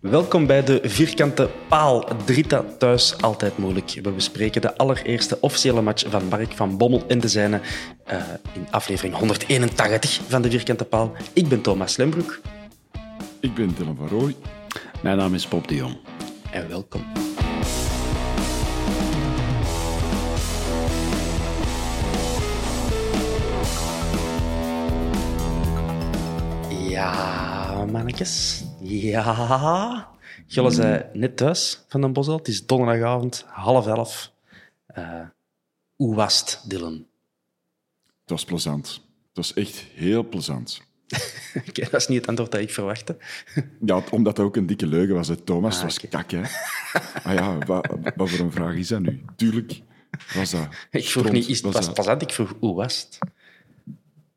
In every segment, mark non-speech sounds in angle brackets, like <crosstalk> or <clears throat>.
Welkom bij de Vierkante Paal. Drita thuis, altijd moeilijk. We bespreken de allereerste officiële match van Mark van Bommel en de zijne eh, in aflevering 181 van de Vierkante Paal. Ik ben Thomas Lembroek Ik ben Dylan van Rooij. Mijn naam is Bob de Jong. en welkom. Ja, mannetjes. Ja. Jullie zijn net thuis van Den Bosel. Het is donderdagavond, half elf. Eh, hoe was het, Dylan? Het was plezant. Het was echt heel plezant. <laughs> Oké, dat is niet het antwoord dat ik verwachtte. <laughs> Ja, omdat dat ook een dikke leugen was. Hè. Thomas Ah, was oké. kak, hè. Ah ja, wat, wat voor een vraag is dat nu? Tuurlijk was dat. <laughs> Ik vroeg stront, niet, is het was dat- plezant? Ik vroeg, hoe was het?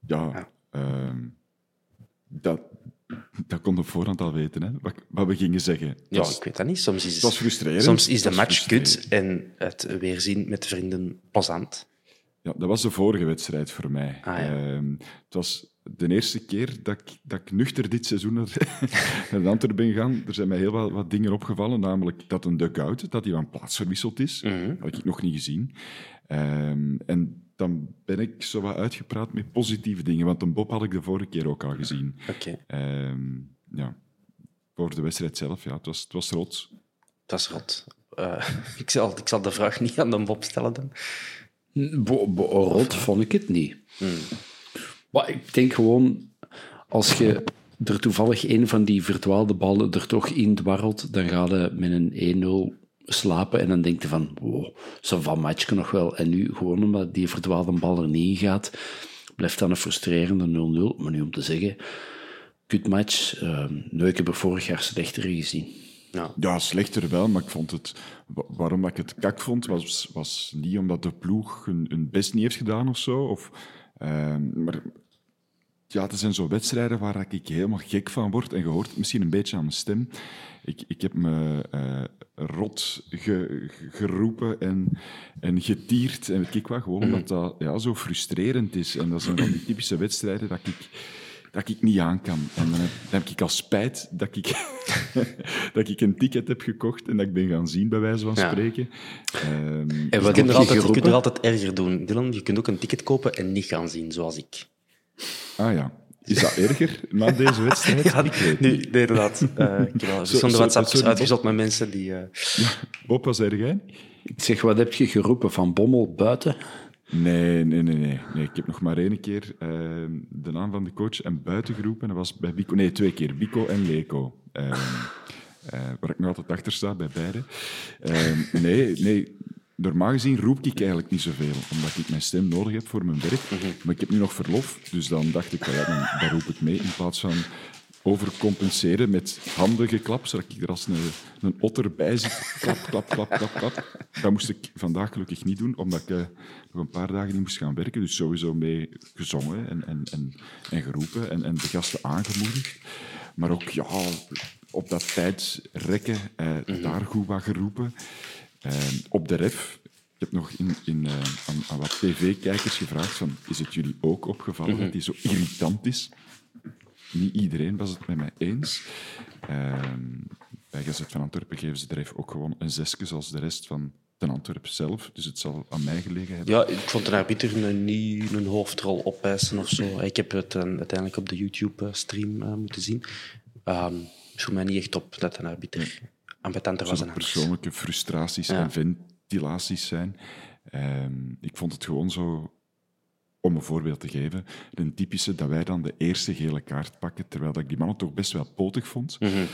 Ja, ehm, dat, dat kon op voorhand al weten, hè. Wat, wat we gingen zeggen. Ja, was, ik weet dat niet. Soms is, het was frustrerend. soms is de match kut en het weerzien met vrienden plezant. Ja, dat was de vorige wedstrijd voor mij. Ah, ja. Ehm, het was de eerste keer dat ik, dat ik nuchter dit seizoen <laughs> naar, naar Antwerpen ben gegaan. Er zijn mij heel wat, wat dingen opgevallen, namelijk dat een dugout, dat die van plaats verwisseld is. Mhm. Dat had ik nog niet gezien. Ehm, en dan ben ik zo wat uitgepraat met positieve dingen, want een Bob had ik de vorige keer ook al gezien. Oké, Ehm, ja, voor de wedstrijd zelf, ja, het was, het was rots. dat is rot. Eh, <laughs> ik, zal, ik zal de vraag niet aan de Bob stellen dan. Bo- bo- rot vond ik het niet. Maar ik denk gewoon, als je er toevallig een van die verdwaalde ballen er toch in dwarrelt, dan ga je met een 1-0 slapen en dan denk je van, wow, zo van matchje nog wel. En nu, gewoon omdat die verdwaalde bal er niet in gaat, blijft dan een frustrerende 0-0. Maar nu om te zeggen, kutmatch, uh, nou, ik heb er vorig jaar slechter gezien. Ja. Ja, slechter wel, maar ik vond het... wa- Waarom dat ik het kak vond, was, was niet omdat de ploeg hun, hun best niet heeft gedaan of zo. Of, ehm, maar ja, het zijn zo wedstrijden waar ik helemaal gek van word. En je hoort misschien een beetje aan mijn stem. Ik, ik heb me eh, rot ge- ge- geroepen en, en getierd. En weet ik wat, gewoon omdat dat ja, zo frustrerend is. En dat zijn van die typische wedstrijden dat ik, dat ik niet aan kan. En dan heb, dan heb ik al spijt dat ik, <laughs> dat ik een ticket heb gekocht en dat ik ben gaan zien, bij wijze van Ja. spreken. Ehm, En Je kunt, er je altijd, je kunt er altijd erger doen, Dylan. Je kunt ook een ticket kopen en niet gaan zien, zoals ik. Ah ja. Is dat erger na deze wedstrijd? <laughs> Ja, Ik weet nu, niet. nee, inderdaad. Eh, ik heb verschillende uitgezocht met mensen die... eh, Bob, wat zei jij? Ik zeg, wat heb je geroepen van Bommel buiten? Nee, nee, nee, nee, nee. Ik heb nog maar één keer ehm, de naam van de coach en buiten geroepen. En dat was bij Bico. Nee, twee keer. Bico en Leco. Ehm, eh, waar ik nog altijd achter sta, bij beide. Ehm, nee, nee. Normaal gezien roep ik eigenlijk niet zoveel, omdat ik mijn stem nodig heb voor mijn werk. Maar ik heb nu nog verlof, dus dan dacht ik, ja, dan, dan roep ik mee in plaats van overcompenseren met handige klap, zodat ik er als een, een otter bij zit. Klap, klap, klap, klap, klap. Dat moest ik vandaag gelukkig niet doen, omdat ik uh, nog een paar dagen niet moest gaan werken. Dus sowieso mee gezongen en, en, en, en geroepen en, en de gasten aangemoedigd. Maar ook ja, op dat tijd rekken, uh, daar goed wat geroepen. Uh, op de ref ik heb nog in, in, uh, aan, aan, wat tv-kijkers gevraagd: van, is het jullie ook opgevallen dat hij zo irritant is? Niet iedereen was het met mij eens. Uh, bij Gazet van Antwerpen geven ze de ref ook gewoon een zesje, zoals de rest van ten Antwerp zelf. Dus het zal aan mij gelegen hebben. Ja, ik vond de arbiter niet een hoofdrol opeisen of zo. Ik heb het uh, uiteindelijk op de YouTube-stream uh, moeten zien. Um, mij niet echt op dat een arbiter ambetanter was. Een persoonlijke frustraties ja. en ventilaties zijn. Um, ik vond het gewoon zo om een voorbeeld te geven, een typische dat wij dan de eerste gele kaart pakken, terwijl ik die mannen toch best wel potig vond. Mm -hmm.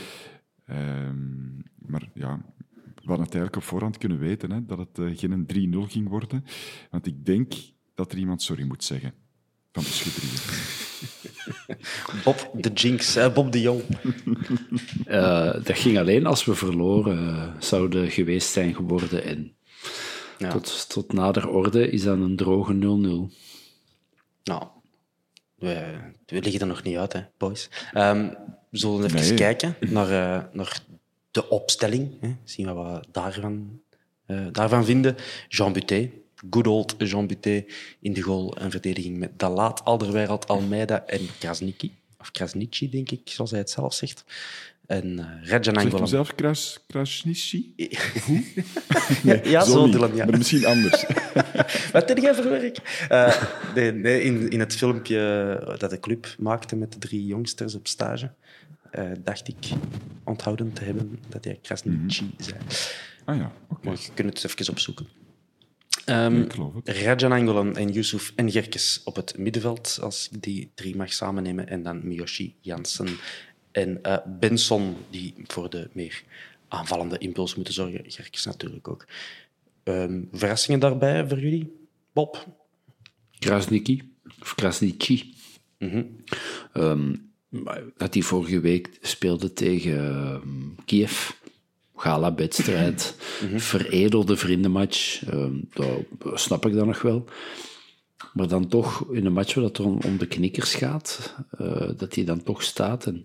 um, maar ja, we hadden het eigenlijk op voorhand kunnen weten hè, dat het uh, geen 3-0 ging worden. Want ik denk dat er iemand sorry moet zeggen van de schutterieën. <laughs> <laughs> Bob de Jinx, hè? Bob de Jong. uh, <laughs> dat ging alleen als we verloren zouden geweest zijn geworden. En ja. tot, tot nader orde is dat een droge 0-0. Nou, we, we, liggen er nog niet uit, hè, boys. Um, we zullen even nee. kijken naar, uh, naar de opstelling. Hè. Zien we wat we daarvan, uh, daarvan vinden. Jean Buté, good old Jean Buté in de goal en verdediging met Dalat, Alderweireld, Almeida en Krasniki. Of Krasnici, denk ik, zoals hij het zelf zegt. En uh, Rajan Angolan. Zegt zelf Kras, Krasnici? <laughs> Hoe? ja, <laughs> ja zo, niet, Dylan, ja. Maar misschien anders. <laughs> Wat heb jij voor werk? Uh, nee, nee, in, in het filmpje dat de club maakte met de drie jongsters op stage, uh, dacht ik onthouden te hebben dat hij Krasnici mm -hmm. zei. Ah ja, oké. Okay. Maar je kunt het even opzoeken. Um, Rajan Angolan en Yusuf en Gerkes op het middenveld, als ik die drie mag samennemen. En dan Miyoshi Jansen en uh, Benson, die voor de meer aanvallende impuls moeten zorgen. Gerkes natuurlijk ook. Um, verrassingen daarbij voor jullie, Bob? Krasniki, of Krasnici. Mm -hmm. um, dat hij vorige week speelde tegen Kiev. Gala-wedstrijd, mm -hmm. veredelde vriendenmatch. dat snap ik dan nog wel. Maar dan toch in een match waar het om, om de knikkers gaat, uh, dat hij dan toch staat. En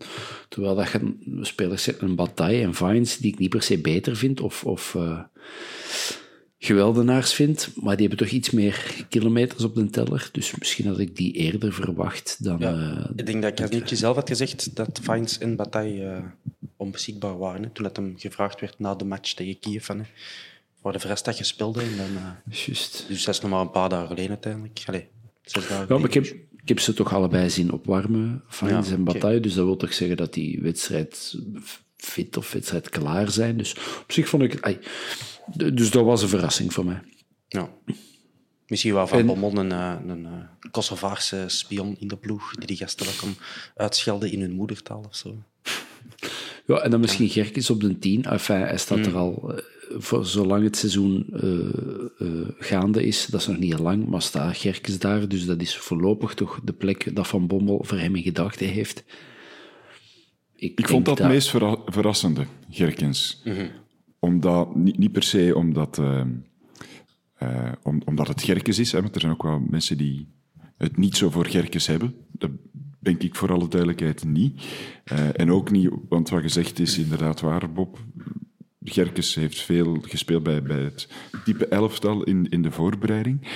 terwijl dat je spelers een Bataille en Vines, die ik niet per se beter vind of, of uh, geweldenaars vind, maar die hebben toch iets meer kilometers op de teller. Dus misschien had ik die eerder verwacht dan... Ja, uh, ik denk dat Krasnitje zelf had gezegd dat Vines en Bataille onbeschikbaar waren. Hè, toen het hem gevraagd werd na de match tegen Kiev. Hè waar de vrijdag gespeeld en dan, uh, Just. Dus dat is nog maar een paar dagen geleden uiteindelijk. Allee, zes dagen ja, maar ik heb, ik heb ze toch allebei zien opwarmen, Fines ja, en Bataille. Okay. Dus dat wil toch zeggen dat die wedstrijd fit of wedstrijd klaar zijn. Dus op zich vond ik dus dat was een verrassing voor mij. Ja. Misschien wel Van Bommel een, een, een Kosovaarse spion in de ploeg die die gasten kon uitschelden in hun moedertaal of zo. Ja, en dan misschien Gerkes op de 10. Enfin, hij staat mm. er al voor zolang het seizoen uh, uh, gaande is, dat is nog niet lang, maar staat Gerkes daar, dus dat is voorlopig toch de plek dat Van Bommel voor hem in gedachten heeft. Ik, ik vond dat het meest verra verrassende, Gerkens. Mm -hmm. Omdat, niet, niet, per se omdat, uh, om, omdat het Gerkes is, hè, want er zijn ook wel mensen die het niet zo voor Gerkes hebben. Dat denk ik voor alle duidelijkheid niet. en ook niet, want wat gezegd is inderdaad waar, Bob. Gerkes heeft veel gespeeld bij, bij het type elftal in, in de voorbereiding.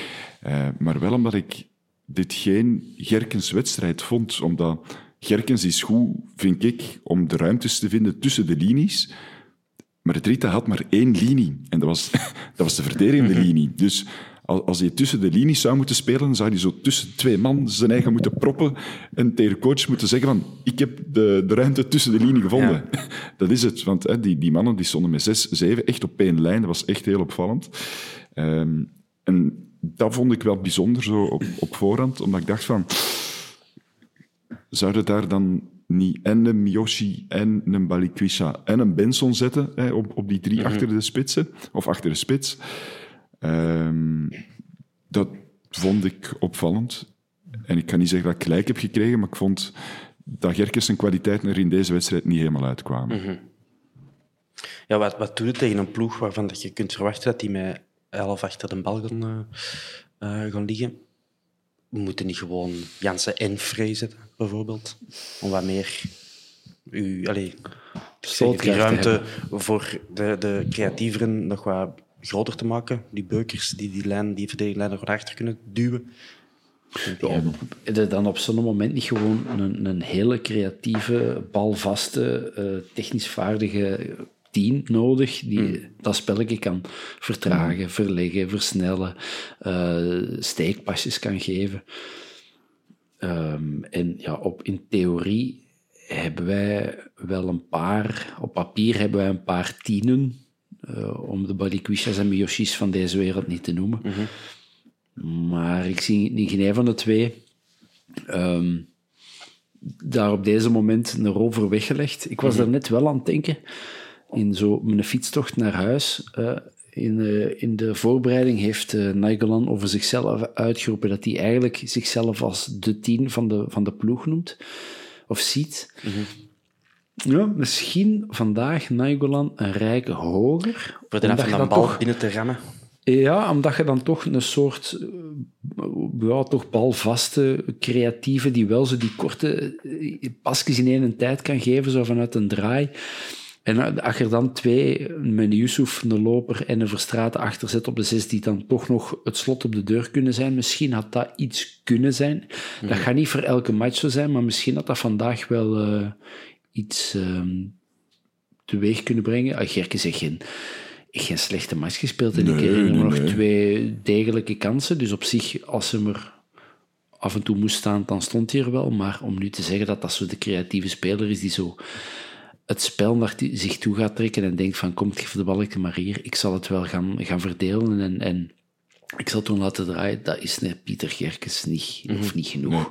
Maar wel omdat ik dit geen Gerkens wedstrijd vond, omdat Gerkens is goed, vind ik, om de ruimtes te vinden tussen de linies. Maar het Rita had maar één linie. En dat was, <laughs> dat was de verdedigende linie. Dus als hij tussen de linies zou moeten spelen, zou hij zo tussen twee man zijn eigen moeten proppen en tegen de coach moeten zeggen van ik heb de, de ruimte tussen de linie gevonden. Ja. <laughs> Dat is het, want hè, die, die mannen die stonden met zes, zeven, echt op één lijn. Dat was echt heel opvallend. Um, en dat vond ik wel bijzonder zo op, op voorhand, omdat ik dacht van zouden daar dan niet en een Miyoshi en een Balikwisha en een Benson zetten hè, op, op die drie mm -hmm. achter de spitsen, of achter de spits. Um, dat vond ik opvallend. En ik kan niet zeggen dat ik gelijk heb gekregen, maar ik vond dat Gerkes zijn kwaliteiten er in deze wedstrijd niet helemaal uitkwamen. Mhm. Ja, wat, wat doet het tegen een ploeg waarvan dat je kunt verwachten dat die met elf achter de bal gaan, uh, gaan liggen? We moeten niet gewoon Jansen en Frey zetten, bijvoorbeeld, om wat meer u, allez, die ruimte voor de, de creatieveren nog wat groter te maken. Die beukers die die, lijn, die verdedigingslijn nog achter kunnen duwen. Ja, dan op zo'n moment niet gewoon een, een hele creatieve, balvaste, uh, technisch vaardige nodig die mm. dat spelletje kan vertragen, mm. verleggen, versnellen, uh, steekpasjes kan geven. Um, en ja, op, in theorie hebben wij wel een paar, op papier hebben wij een paar tienen, uh, om de Balikwisha's en Miyoshis van deze wereld niet te noemen. Mm -hmm. Maar ik zie niet geen een van de twee um, daar op deze moment een rol voor weggelegd. Ik was mm -hmm. daar net wel aan het denken, in zo mijn fietstocht naar huis. Uh, in, uh, in, de voorbereiding heeft uh, over zichzelf uitgeroepen dat hij eigenlijk zichzelf als de tien van de, van de ploeg noemt of ziet. Ja, misschien vandaag Nainggolan een rijke hoger. Voor de van een bal toch, binnen te rammen. Ja, omdat je dan toch een soort ja, toch balvaste creatieve die wel zo die korte pasjes in één tijd kan geven, zo vanuit een draai. En als je dan twee, met Yusuf, een loper en een Verstraten achter zet op de zes, die dan toch nog het slot op de deur kunnen zijn, misschien had dat iets kunnen zijn. Dat mhm. gaat niet voor elke match zo zijn, maar misschien had dat vandaag wel uh, iets um, teweeg kunnen brengen. Uh, Gerke zegt geen, geen slechte match gespeeld en nee, ik herinner me nog twee degelijke kansen. Dus op zich, als ze er af en toe moest staan, dan stond hij er wel. Maar om nu te zeggen dat dat zo de creatieve speler is die zo het spel naar zich toe gaat trekken en denkt van kom, geef de balken maar hier, ik zal het wel gaan, gaan verdelen en, en ik zal het toen laten draaien, dat is net Pieter Gerkes niet, of mhm. niet genoeg. Nee,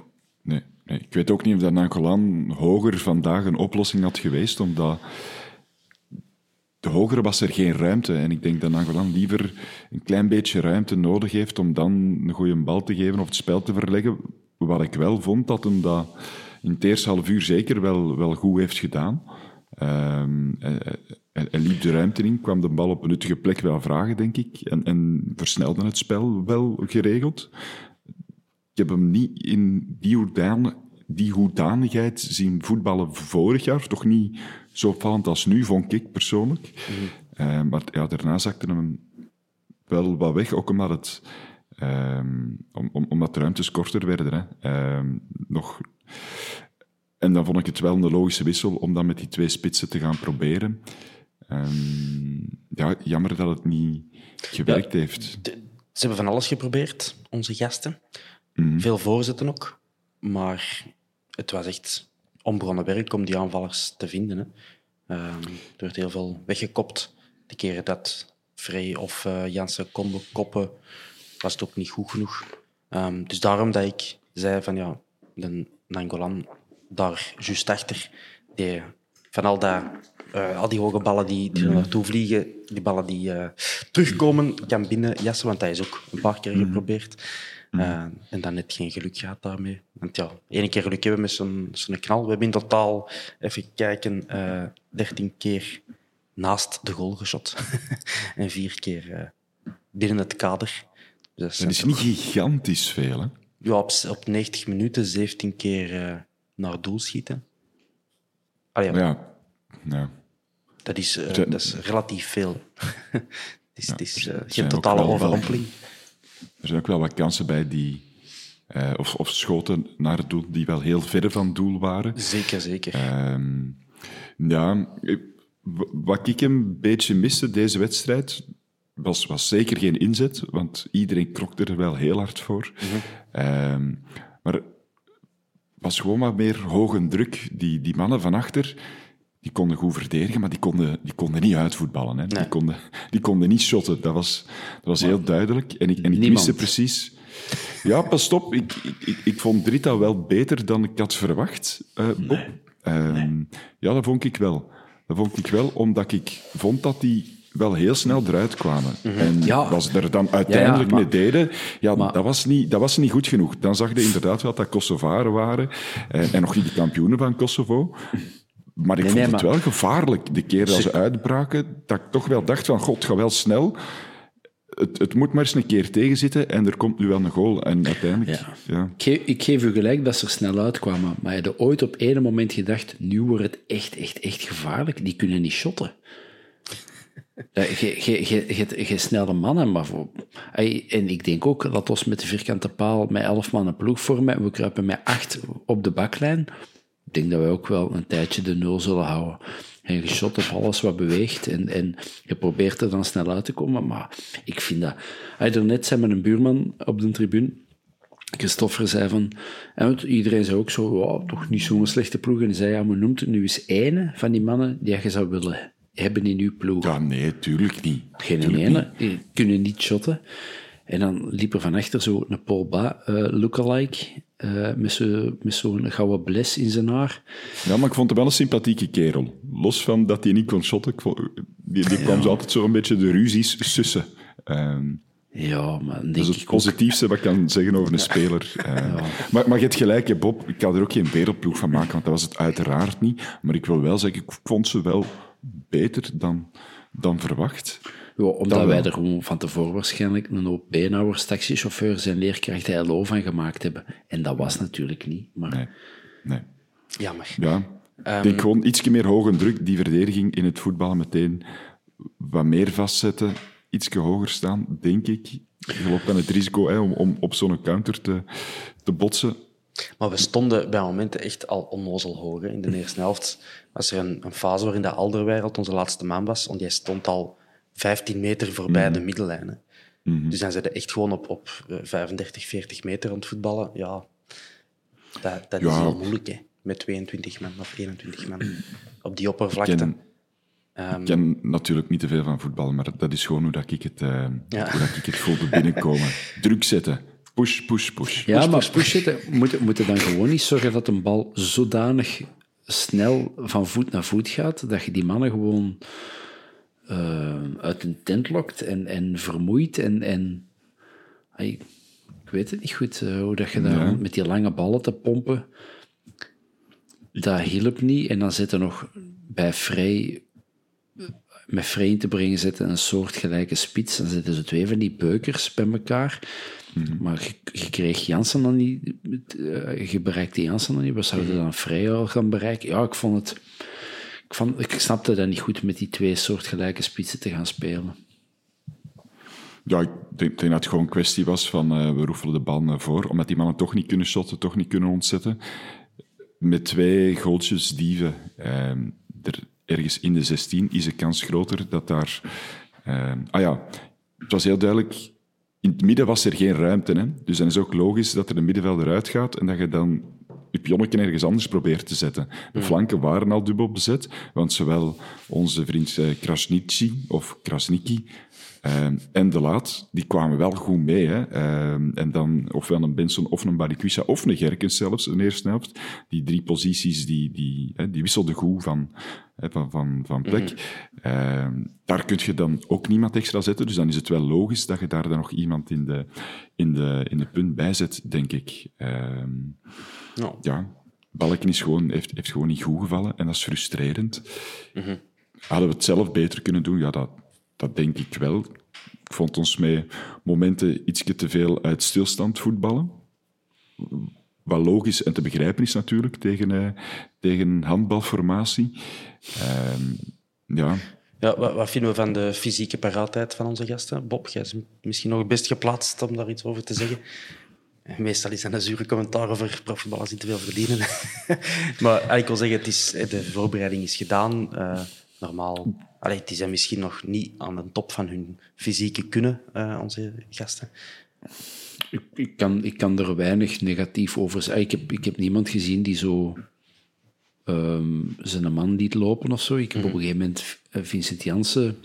nee, nee, Ik weet ook niet of dat Nangolan hoger vandaag een oplossing had geweest, omdat de hogere was er geen ruimte. En ik denk dat Nangolan liever een klein beetje ruimte nodig heeft om dan een goede bal te geven of het spel te verleggen. Wat ik wel vond, dat hem dat in het eerste half uur zeker wel, wel goed heeft gedaan. Um, hij, liep de ruimte in, kwam de bal op een nuttige plek wel vragen, denk ik. En, en versnelde het spel wel geregeld. Ik heb hem niet in die, hoedan, die hoedanigheid zien voetballen vorig jaar. Toch niet zo opvallend als nu, vond ik persoonlijk. Mm. Uh, maar ja, daarna zakte hem wel wat weg, ook omdat het... Um, om, om, omdat de ruimtes korter werden. Hè. Um, nog en dan vond ik het wel een logische wissel om dan met die twee spitsen te gaan proberen. Um, ja, jammer dat het niet gewerkt heeft. ze hebben van alles geprobeerd, onze gasten. Mm. Veel voorzetten ook. Maar het was echt onbegonnen werk om die aanvallers te vinden. Hè. Um, er werd heel veel weggekopt. De keren dat Frey of uh, Jansen konden koppen, was het ook niet goed genoeg. Um, dus daarom dat ik zei van ja, de Nangolan daar juist achter. Die, van al, dat, uh, al die hoge ballen die, die er naartoe vliegen, die ballen die uh, terugkomen, kan binnen jassen, want hij is ook een paar keer mhm. geprobeerd. Uh, en dan net geen geluk gehad daarmee. Want ja, één keer geluk hebben met zo'n zo'n knal. We hebben in totaal, even kijken, 13 keer naast de goal geschot. <laughs> en vier keer binnen het kader. Dus dat is niet gigantisch veel, hè? Ja, op, op 90 minuten 17 keer naar doel schieten. Allee, ja. ja. Dat, is, uh, dat is relatief veel. <laughs> het is, ja, het is uh, geen totale overrompeling. Er zijn ook wel wat kansen bij die... Uh, of, of schoten naar het doel die wel heel ver van doel waren. Zeker, zeker. Ehm, ja, wat ik een beetje miste deze wedstrijd, was, was zeker geen inzet, want iedereen krokte er wel heel hard voor. Mm -hmm. maar was gewoon wat meer hoge druk. Die, die mannen van achter, die konden goed verdedigen, maar die konden, die konden niet uitvoetballen. Hè. Die, konden, die konden niet shotten. Dat was, dat was heel duidelijk. En ik, en ik wist precies... Ja, pas op. Ik, ik, ik, vond Drita wel beter dan ik had verwacht, uh, Bob. Ehm, ja, dat vond ik wel. Dat vond ik wel, omdat ik vond dat hij wel heel snel eruit kwamen. En Ja. wat ze er dan uiteindelijk Ja, ja, maar- mee deden, ja, maar- dat, was niet, dat was niet goed genoeg. Dan zag je inderdaad wel dat Kosovaren waren en, en nog niet de kampioenen van Kosovo. Maar ik Nee, vond nee, het maar- wel gevaarlijk, de keer dat ze uitbraken, dat ik toch wel dacht van, god, gaat wel snel. Het, het moet maar eens een keer tegenzitten en er komt nu wel een goal. En uiteindelijk, Ja. ja. Ik geef, ik geef u gelijk dat ze er snel uitkwamen, maar je had ooit op één moment gedacht, nu wordt het echt, echt, echt gevaarlijk. Die kunnen niet shotten. Je snelle mannen, maar voor... En ik denk ook, laat ons met de vierkante paal met elf man een ploeg vormen en we kruipen met acht op de baklijn. Ik denk dat we ook wel een tijdje de nul zullen houden. En je op alles wat beweegt en, en je probeert er dan snel uit te komen, maar ik vind dat... Ey, Daarnet zei mijn buurman op de tribune, Christoffer zei van, en iedereen zei ook zo, toch niet zo'n slechte ploeg. En hij zei, ja, maar noemt nu eens ene van die mannen die je zou willen hebben in uw ploeg. ja, nee, tuurlijk niet. Geen Tuurlijk ene, die kunnen niet shotten. En dan liep er van achter zo een Paul Ba eh, lookalike, eh, met zo- met zo'n gouden bles in zijn haar. Ja, maar ik vond hem wel een sympathieke kerel. Los van dat hij niet kon shotten, ik vond- die, die kwam zo altijd zo een beetje de ruzies sussen. Ehm, Ja, maar dan dat denk is ik het ook, positiefste wat ik kan zeggen over een speler. Ehm, maar, maar je hebt gelijk, hè, Bob. Ik kan er ook geen wereldploeg van maken, want dat was het uiteraard niet. Maar ik wil wel zeggen, ik vond ze wel beter dan, dan verwacht. ja, omdat dat wij er gewoon van tevoren waarschijnlijk een hoop beenhouwers, taxichauffeurs en leerkrachten LO van gemaakt hebben. En dat was natuurlijk niet. Maar Nee. nee. Jammer. Ja. ik denk gewoon ietsje meer hoge druk, die verdediging in het voetbal meteen wat meer vastzetten, ietsje hoger staan, denk ik. Je loopt dan het risico hè, om, om op zo'n counter te, te botsen. Maar we stonden bij momenten echt al onnozel hoog. hè. In de eerste helft was er een, een fase waarin de Alderwereld onze laatste man was. Want jij stond al 15 meter voorbij de middenlijn. hè. Dus dan zijn ze echt gewoon op, op eh, 35, 40 meter aan het voetballen. Ja, dat, dat is heel moeilijk, hè. Met 22 man of 21 man op die oppervlakte. Ik ken, Ehm, ik ken natuurlijk niet te veel van voetbal, maar dat is gewoon hoe dat ik het, eh, Ja. hoe dat ik het voelde binnenkomen. <laughs> Druk zetten. Push, push, push. Ja, maar push zitten, moeten moeten dan gewoon niet zorgen dat een bal zodanig snel van voet naar voet gaat, dat je die mannen gewoon eh, uit een tent lokt en, en vermoeit. En, en ik weet het niet goed, eh, hoe dat je daar Ja. met die lange ballen te pompen, dat hielp niet. En dan zitten nog bij Vrij, met in te brengen, zitten een soort gelijke spits. Dan zitten ze twee van die beukers bij elkaar. Maar je, je kreeg Jansen dan niet, eh, je bereikte Jansen dan niet. Wat zouden dan Vrij al gaan bereiken? Ja, ik vond het, ik, vond, ik snapte dat niet goed met die twee soortgelijke spitsen te gaan spelen. Ja, ik denk, ik denk dat het gewoon een kwestie was van eh, we roefelen de bal naar voor, omdat die mannen toch niet kunnen shotten, toch niet kunnen ontzetten. Met twee goaltjes dieven ehm, er ergens in de 16 is de kans groter dat daar... ehm, ah ja, het was heel duidelijk, in het midden was er geen ruimte. Hè? Dus dan is ook logisch dat er een middenvelder uitgaat en dat je dan je pionnetje ergens anders probeert te zetten. De flanken waren al dubbel bezet, want zowel onze vriend eh, Krasniqi, of Krasniki, Ehm, en de laat, die kwamen wel goed mee. Hè? Ehm, en dan ofwel een Benson of een Barikwisha of een Gerkens zelfs de eerste helft. Die drie posities, die, die, hè, die wisselden goed van, van, van, van plek. Ehm, daar kun je dan ook niemand extra zetten. Dus dan is het wel logisch dat je daar dan nog iemand in de, in de, in de punt bij zet, denk ik. Ehm, Ja. ja, Balken is gewoon, heeft, heeft gewoon niet goed gevallen en dat is frustrerend. Hadden we het zelf beter kunnen doen? Ja, dat, dat denk ik wel. Ik vond ons met momenten iets te veel uit stilstand voetballen. Wat logisch en te begrijpen is natuurlijk tegen, eh, tegen handbalformatie. Ehm, ja, Ja, wat, vinden we van de fysieke paraatheid van onze gasten? Bob, jij is misschien nog het best geplaatst om daar iets over te zeggen. Meestal is dat een zure commentaar over profvoetballers die te veel verdienen. <laughs> maar eh, ik wil zeggen, het is, de voorbereiding is gedaan. Eh, normaal, allee, die zijn misschien nog niet aan de top van hun fysieke kunnen, eh, onze gasten. Ik, ik, kan, ik kan er weinig negatief over zeggen. Ik heb, ik heb niemand gezien die zo ehm, zijn man liet lopen of zo. Ik heb op een gegeven moment Vincent Jansen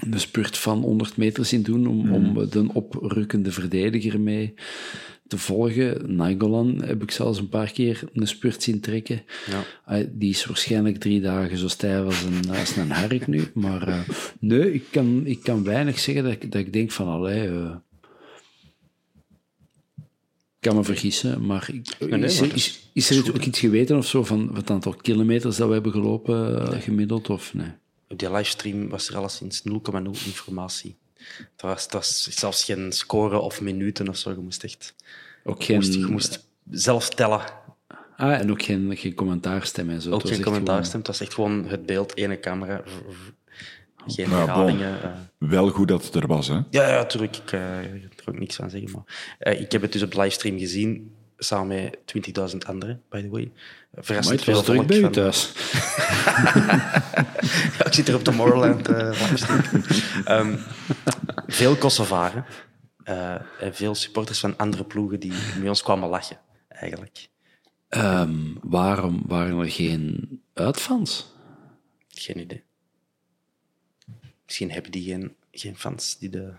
een spurt van 100 meter zien doen om, om de oprukkende verdediger mee te volgen. Nainggolan heb ik zelfs een paar keer een spurt zien trekken. Ja. Die is waarschijnlijk drie dagen zo stijf als een, als een hark nu. Maar eh, nee, ik kan, ik kan weinig zeggen dat ik, dat ik denk van, allee... eh, kan me vergissen, maar, ik, nee, is, er- is- is, er ook iets geweten of zo van het aantal kilometers dat we hebben gelopen eh, gemiddeld? Of nee? Op die livestream was er alleszins 0,0 informatie. Het was, het was zelfs geen score of minuten of zo. Je moest echt Ook moest, je moest zelf tellen. ah, en ook geen, geen commentaarstem en zo. Ook geen commentaarstem. Het was echt gewoon het beeld, ene camera. Geen bon. herhalingen. eh. Wel goed dat het er was, hè? Ja, ja, natuurlijk. Ik ik ga er ook niks aan zeggen. Maar, eh, ik heb het dus op livestream gezien, samen met 20.000 anderen, by the way. Verrassend veel druk bij u van- thuis. <laughs> Ja, ik zit er op Tomorrowland eh livestream. Ehm, veel Kosovaren en veel supporters van andere ploegen die met ons kwamen lachen, eigenlijk. Ehm, waarom waren er geen uitfans? Geen idee. Misschien hebben die geen, geen fans die de,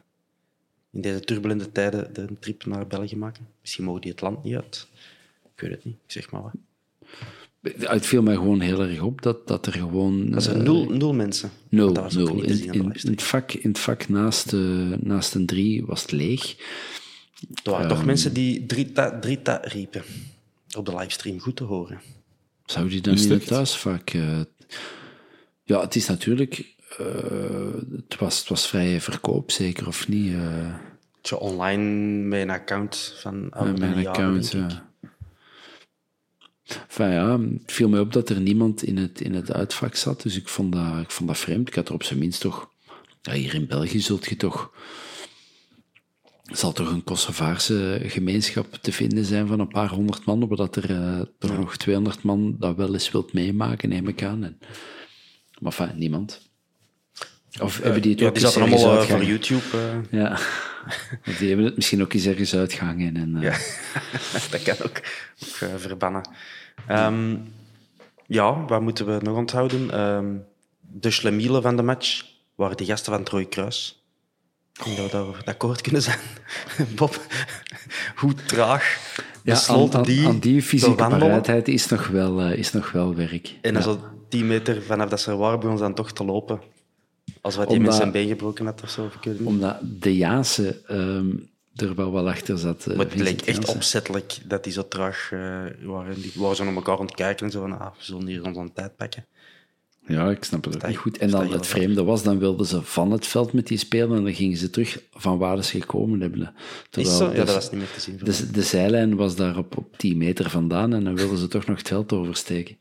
in deze turbulente tijden de trip naar België maken. Misschien mogen die het land niet uit. Ik weet het niet, ik zeg maar wat. Het viel mij gewoon heel erg op dat, dat er gewoon... Dat eh, zijn nul, nul mensen. Nul, Dat was ook nul. niet In, aan de in, in het vak, in het vak naast, eh, naast een drie was het leeg. Er waren Ehm. toch mensen die Drita, Drita riepen op de livestream. Goed te horen. Zou die dan Is in het het echt? thuisvak... eh, ja, het is natuurlijk... eh, het, was, het was vrije verkoop, zeker of niet? eh, Tja, online met een account van met ouder mijn jaren, account, ja. Enfin, ja, het viel mij op dat er niemand in het, in het uitvak zat, dus ik vond, dat, ik vond dat vreemd. Ik had er op zijn minst toch... Ja, hier in België zult je toch... zal toch een Kosovaarse gemeenschap te vinden zijn van een paar honderd man, maar dat er eh, toch nog 200 man dat wel eens wilt meemaken, neem ik aan. En, maar enfin, niemand. Of hebben die het Ja, ook die zaten allemaal eh, voor? YouTube. eh. Ja, <laughs> die hebben het misschien ook eens ergens uitgehangen. En, Ja, <laughs> dat kan ook, ook verbannen. Ehm, ja, wat moeten we nog onthouden? Ehm, de schlemielen van de match waren de gasten van Rode Kruis. Ik denk dat we daarover akkoord kunnen zijn. <laughs> Bob, hoe traag Ja, aan, die, aan die fysieke paraatheid is nog wel, is nog wel werk. En Ja. zo tien meter vanaf dat ze waren bij ons dan toch te lopen. Als wat mensen een been gebroken had of zo. of. Omdat de Jaanse ehm, er wel wel achter zat. Maar het leek echt Janssen. opzettelijk dat die zo traag eh, waren. Die waren zo naar elkaar aan het kijken en zo van, ah, we zullen hier ons aan tijd pakken. Ja, ik snap het ook niet goed. En dan het vreemde was, dan wilden ze van het veld met die spelen en dan gingen ze terug van waar ze gekomen hebben. Is Terwijl zo? Ja, dat was niet meer te zien. de, de zijlijn was daar op, op 10 meter vandaan en dan wilden ze toch nog het veld oversteken.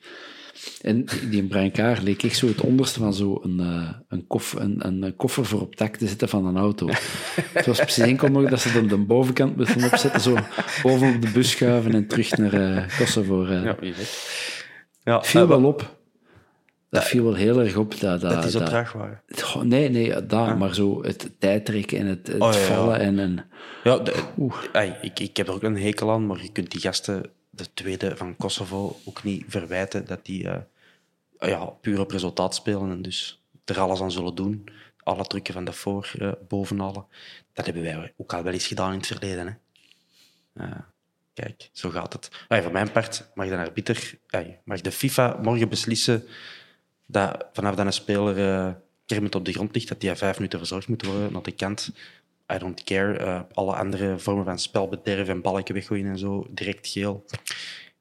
En die Brancard leek echt zo het onderste van zo een, eh, een, koff, een, een, koffer voor op het dak te zitten van een auto. het was precies enkel nog dat ze dan de bovenkant moesten opzetten, zo boven op de bus schuiven en terug naar eh Kosovo rijden. Ja, wie weet. Ja, viel eh, wel op. Dat viel wel heel erg op. Dat, dat, dat zo dat- waren. Goh, Nee, nee, dat, maar zo het tijdrekken en het, het Oh, ja, ja. vallen en... en Ja, de- ik, ik heb er ook een hekel aan, maar je kunt die gasten, de tweede van Kosovo, ook niet verwijten dat die eh, ja, puur op resultaat spelen en dus er alles aan zullen doen. Alle trucken van daarvoor eh bovenhalen. Dat hebben wij ook al wel eens gedaan in het verleden. Hè. Eh, kijk, zo gaat het. Voor mijn part mag de arbiter, mag de FIFA morgen beslissen dat vanaf dat een speler eh kermend op de grond ligt, dat die vijf minuten verzorgd moet worden naar de kant. I don't care. Alle andere vormen van spelbederf en balken weggooien en zo, direct geel.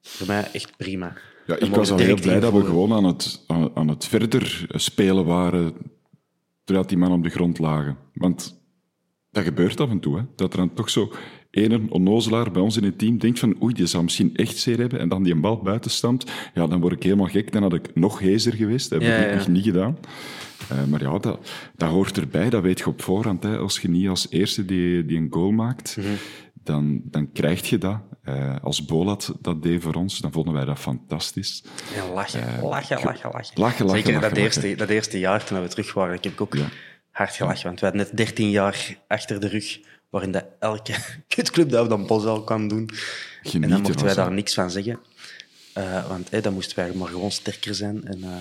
Voor mij echt prima. Ja, ik was al heel blij dat we gewoon aan het, aan, aan het verder spelen waren terwijl die man op de grond lagen. Want dat gebeurt af en toe, hè? dat er dan toch zo een onnozelaar bij ons in het team denkt van oei, die zou misschien echt zeer hebben en dan die een bal buiten stampt. Ja, dan word ik helemaal gek. Dan had ik nog hezer geweest. Dat heb ik ja. echt niet gedaan. Eh, maar ja, dat, dat hoort erbij. Dat weet je op voorhand. Hè. Als je niet als eerste die, die een goal maakt, Mhm. dan, dan krijg je dat. Eh, als Bolat dat deed voor ons, dan vonden wij dat fantastisch. Ja, lachen, lachen, lachen, lachen. lachen, lachen, Zeker lachen, dat, eerste, lachen. dat eerste jaar toen we terug waren, ik heb ik ook Ja. hard gelachen. Want we hadden net 13 jaar achter de rug, waarin dat elke <laughs> kutclub dat we dan Bosel kwam doen. en dan mochten wij daar niks van zeggen. Eh, want dan moesten wij maar gewoon sterker zijn en, eh,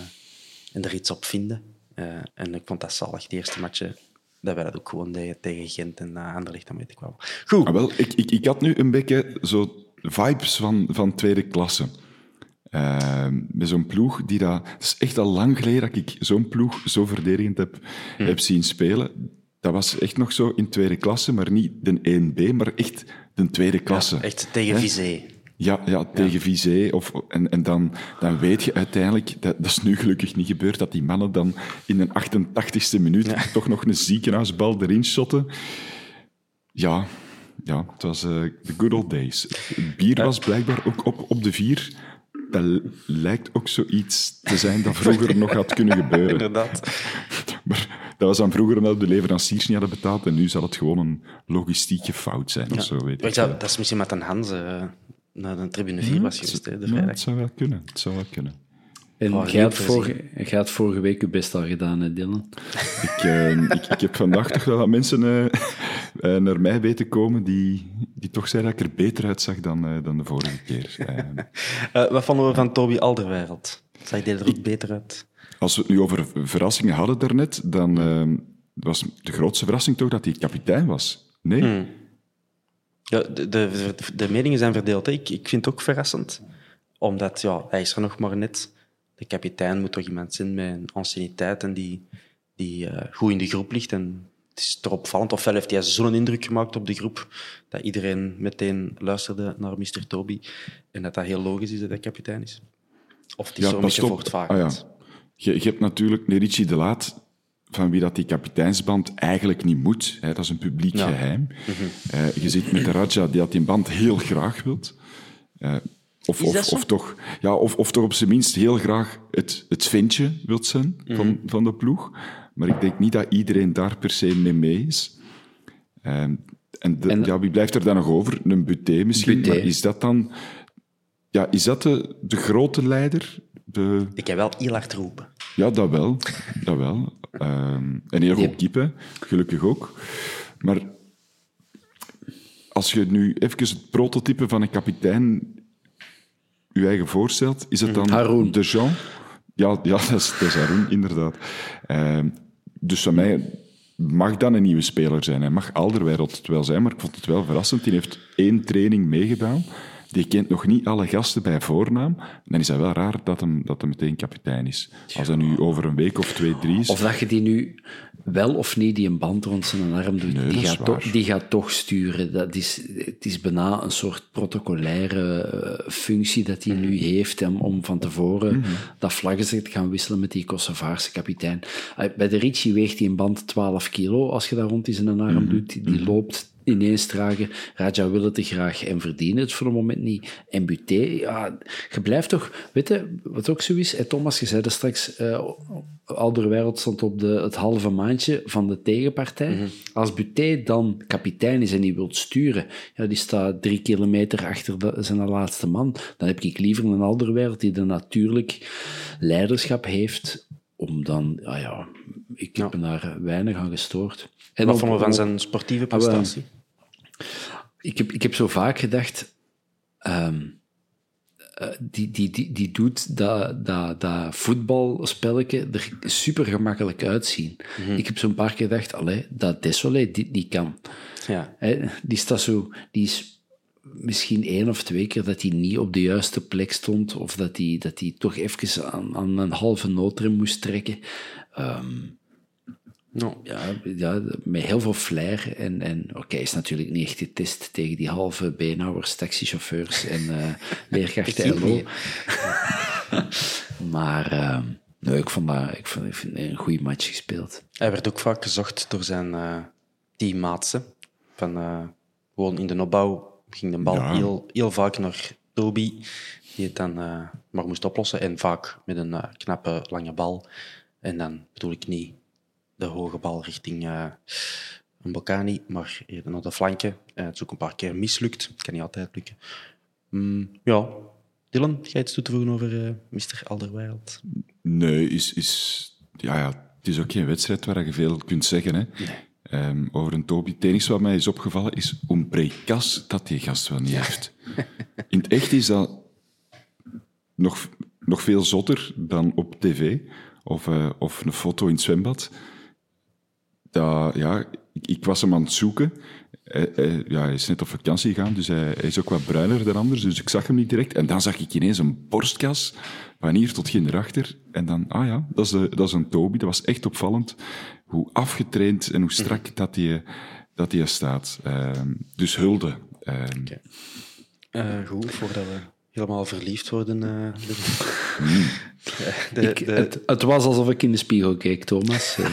en er iets op vinden. Eh, en ik vond dat zalig, die eerste matchen. dat wij dat ook gewoon deden tegen Gent en Anderlecht, dan weet ik wel. Goed. Ah, wel, ik, ik, ik had nu een beetje zo vibes van, van tweede klasse. Uh, met zo'n ploeg die dat... Het is echt al lang geleden dat ik zo'n ploeg zo verdedigend heb, hm. heb zien spelen. Dat was echt nog zo in tweede klasse, maar niet de 1B, maar echt de tweede klasse. Ja, echt tegen Vizé. Ja, ja, tegen Vizé. Of, en en dan, dan weet je uiteindelijk, dat, dat is nu gelukkig niet gebeurd, dat die mannen dan in een 88ste minuut toch nog een ziekenhuisbal erin shotten. Ja, ja het was uh, the good old days. Het bier was blijkbaar ook op, op de vier. Dat lijkt ook zoiets te zijn dat vroeger nog had kunnen <laughs> gebeuren. Inderdaad. <laughs> Maar dat was dan vroeger omdat de leveranciers niet hadden betaald en nu zal het gewoon een logistieke fout zijn of zo. Weet ik. Ja, dat is misschien met een Hanze naar de tribune 4 was geweest. De ja, het zou wel kunnen. Het zou wel kunnen. En oh, jij, had vorige, jij had vorige week je best al gedaan, hè, Dylan? ik, uh, ik, ik, heb vandaag toch wel wat mensen uh, uh, naar mij weten komen die, die toch zeiden dat ik er beter uitzag dan, dan de vorige keer. <laughs> wat vonden we van Toby Alderweireld? Zag je er ook beter uit? Als we het nu over verrassingen hadden daarnet, dan was de grootste verrassing toch dat hij kapitein was. Nee? Hmm. Ja, de, de, de, meningen zijn verdeeld. Ik, ik vind het ook verrassend. Omdat, ja, hij is er nog maar net. De kapitein moet toch iemand zijn met een anciëniteit en die, die uh, goed in de groep ligt. En het is toch opvallend. Ofwel heeft hij zo'n indruk gemaakt op de groep dat iedereen meteen luisterde naar Mr. Toby. En dat dat heel logisch is dat hij kapitein is. Of het is ja, zo een beetje voortvarend. Ah, ja. je, je, hebt natuurlijk Nerici de Laat, van wie dat die kapiteinsband eigenlijk niet moet. Hè, dat is een publiek geheim. Uh, je zit met de Raja die dat die band heel graag wilt. Uh, of, of, of, toch, ja, of, of toch op zijn minst heel graag het, het vintje wilt zijn van, mhm. van de ploeg. Maar ik denk niet dat iedereen daar per se mee mee is. Uh, en, de, en ja, wie blijft er dan nog over? Een Buté misschien. Buté. Maar is dat dan... Ja, is dat de, de grote leider? De... Ik heb wel heel hard roepen. Ja, dat wel. Dat wel. Um, en heel goed keeper, gelukkig ook. Maar als je nu even het prototype van een kapitein je eigen voorstelt, is het dan Haroon. de Jean? Ja, ja dat, is, dat is Haroon, inderdaad. Um, dus van mij mag dan een nieuwe speler zijn. Hij mag Alderweireld het wel zijn, maar ik vond het wel verrassend. Die heeft één training meegedaan die kent nog niet alle gasten bij voornaam, dan is dat wel raar dat hem, dat hem meteen kapitein is. Als hij nu over een week of twee, drie is... Of dat je die nu wel of niet die een band rond zijn arm doet, die, gaat toch, die gaat toch sturen. Dat is, het is bijna een soort protocolaire eh, functie dat hij nu heeft om, om van tevoren mm dat vlaggen te gaan wisselen met die Kosovaarse kapitein. Bij de Ricci weegt hij een band 12 kilo als je daar rond in zijn arm mhm. doet. Die, die loopt ineens dragen. Raja wil het te graag en verdienen het voor een moment niet. En Buté, ja, je blijft toch... Weet je, wat ook zo is? Hey, Thomas, je zei dat straks... Uh, Alderwereld stond op de, het halve maandje van de tegenpartij. Mhm. Als Buté dan kapitein is en die wil sturen, ja, die staat drie kilometer achter de, zijn laatste man, dan heb ik liever een Alderwereld die de natuurlijk leiderschap heeft om dan, ah ja, ik heb ja. daar weinig aan gestoord. En wat vonden we van zijn sportieve ah, prestatie? Ik, heb, ik heb zo vaak gedacht, um, die, die, die, die doet dat, dat, dat voetbalspelletje er super gemakkelijk uitzien. Mm -hmm. Ik heb zo'n paar keer gedacht, allee, dat Desolé dit niet kan. Ja. die, staat zo, die is misschien één of twee keer dat hij niet op de juiste plek stond, of dat hij, dat hij toch even aan, aan een halve noodrem moest trekken. Um, No. Ja, ja, met heel veel flair. En, en oké, is natuurlijk niet echt getest tegen die halve beenhouwers, taxichauffeurs en uh, <laughs> leerkrachten LO. <laughs> maar uh, nee, ik vond dat ik vond, ik vind een goede match gespeeld. Hij werd ook vaak gezocht door zijn uh, teammaatsen. Van, uh, gewoon in de opbouw ging de bal ja. heel, heel vaak naar Toby, die het dan maar moest oplossen. En vaak met een knappe, lange bal. En dan bedoel ik niet de hoge bal richting uh, een Bocani, maar naar de flanken. Uh, het is ook een paar keer mislukt. Het kan niet altijd lukken. Mm, ja, Dylan, ga je iets toe te voegen over uh, Mr. Alderweireld? Nee, is, is, ja, ja, het is ook geen wedstrijd waar je veel kunt zeggen. Hè. Nee. Um, over een Toby. Het enige wat mij is opgevallen is hoe prekas dat die gast wel niet heeft. In het echt is dat nog, nog veel zotter dan op tv of, uh, of een foto in het zwembad dat, ja, ik, ik was hem aan het zoeken. Hij, hij- ja, hij is net op vakantie gegaan, dus hij, hij is ook wat bruiner dan anders. Dus ik zag hem niet direct. En dan zag ik ineens een borstkas van hier tot geen erachter. En dan, ah ja, dat is, de, dat is een Toby. Dat was echt opvallend. Hoe afgetraind en hoe strak dat hij dat die staat. Ehm, dus hulde. Ehm, Eh, goed, voordat we helemaal verliefd worden. eh, de, <laughs> de, Ik, de- het, het was alsof ik in de spiegel keek, Thomas. Eh,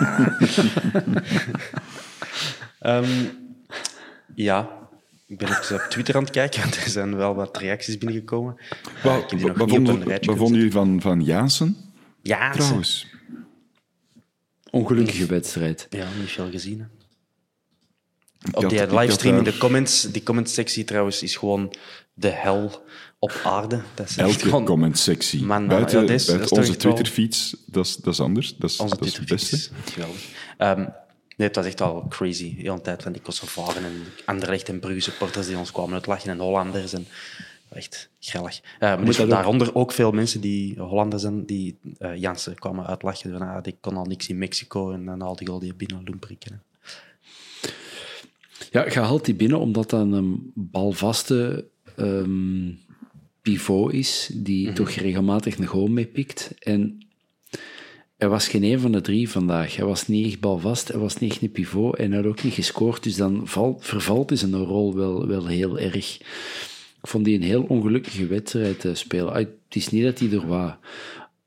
<laughs> Ehm, ja, ik ben even op Twitter aan het kijken, want er zijn wel wat reacties binnengekomen. Ik nog wat vonden, jullie van, van Jansen? Ja, ze- Trouwens. ongelukkige wedstrijd. Ja, niet veel gezien. hè. Op die livestream in daar de comments, die commentsectie trouwens, is gewoon de hel op aarde. Dat is Elke gewoon-. Man, man, buiten ja, is- buiten dat is toch onze Twitter-feeds, dat is, dat is anders. Dat is, Onze dat is het beste. Ehm, nee, het was echt wel crazy. De hele tijd van die Kosovaren en Anderlecht en Brugge supporters die ons kwamen uitlachen en Hollanders. En echt grillig. Eh maar dus daaronder ook veel mensen die Hollanders zijn, die eh Jansen kwamen uitlachen. Van, ah, die kon al niks in Mexico en dan al die goal die binnen Lumprikken. Ja, je haalt die binnen omdat dat een balvaste ehm, pivot is, die toch regelmatig een goal meepikt. En hij was geen een van de drie vandaag. Hij was niet echt balvast, hij was niet echt een pivot en hij had ook niet gescoord. Dus dan valt, vervalt hij zijn rol wel, wel heel erg. Ik vond die een heel ongelukkige wedstrijd te spelen. Ah, Het is niet dat hij er wat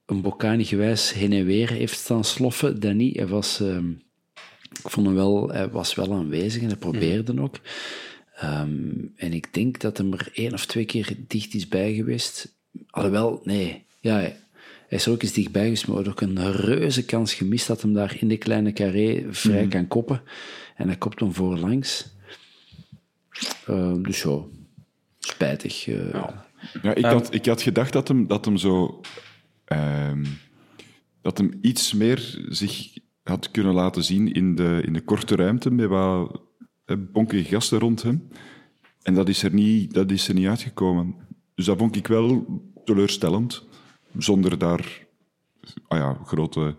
een Bocani gewijs heen en weer heeft staan sloffen, dat niet. Hij was... ehm, ik vond hem wel, hij was wel aanwezig en hij probeerde ook. Ehm, en ik denk dat hem er één of twee keer dicht is bij geweest. Alhoewel, nee. Ja, hij is er ook eens dichtbij geweest, maar ook een reuze kans gemist dat hem daar in de kleine carré vrij kan koppen. En hij kopt hem voorlangs. Ehm, dus ja, spijtig. eh. Ja, ik, had, ik had gedacht dat hem, dat hem zo... ehm, dat hem iets meer zich had kunnen laten zien in de, in de korte ruimte met wat bonkige gasten rond hem. En dat is, er niet, dat is er niet uitgekomen. Dus dat vond ik wel teleurstellend. Zonder daar ah ja, grote